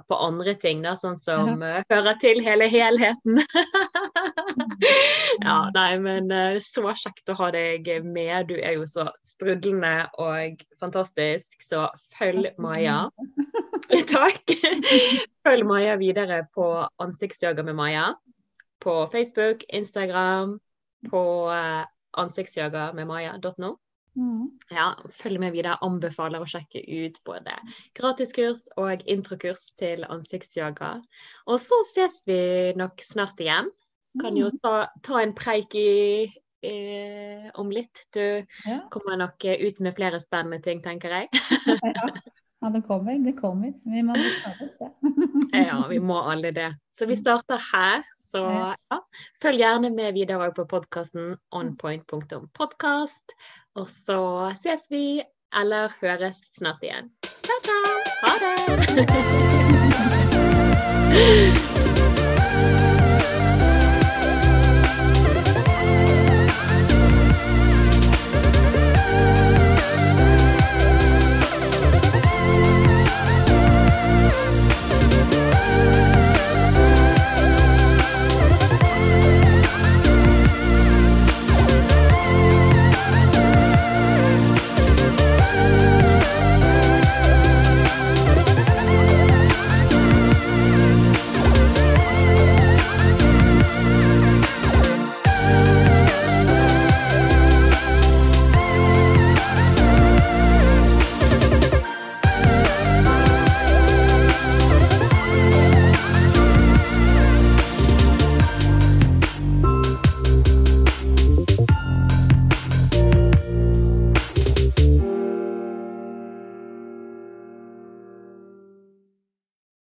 på andre ting, da. Sånn som eh, hører til hele helheten. ja, nei, men eh, så kjekt å ha deg med. Du er jo så sprudlende og fantastisk, så følg Maja. Takk. Følg Maja videre på Ansiktsjager med Maja. På Facebook, Instagram, på ansiktsjagermedmaja.no. med Maja.no. Mm. Ja, følg med videre. Anbefaler å sjekke ut både gratiskurs og introkurs til ansiktsjager. Og så ses vi nok snart igjen. Kan jo ta, ta en preik i, eh, om litt. Du Ja. kommer nok eh, ut med flere spennende ting, tenker jeg. Ja. ja, det kommer. Det kommer. Vi må starte det. Ja, vi må alle det. Så vi starter her. Så ja, følg gjerne med videre på podkasten onpoint.podkast. Og så ses vi, eller høres snart igjen. Ta-ta! Ha det!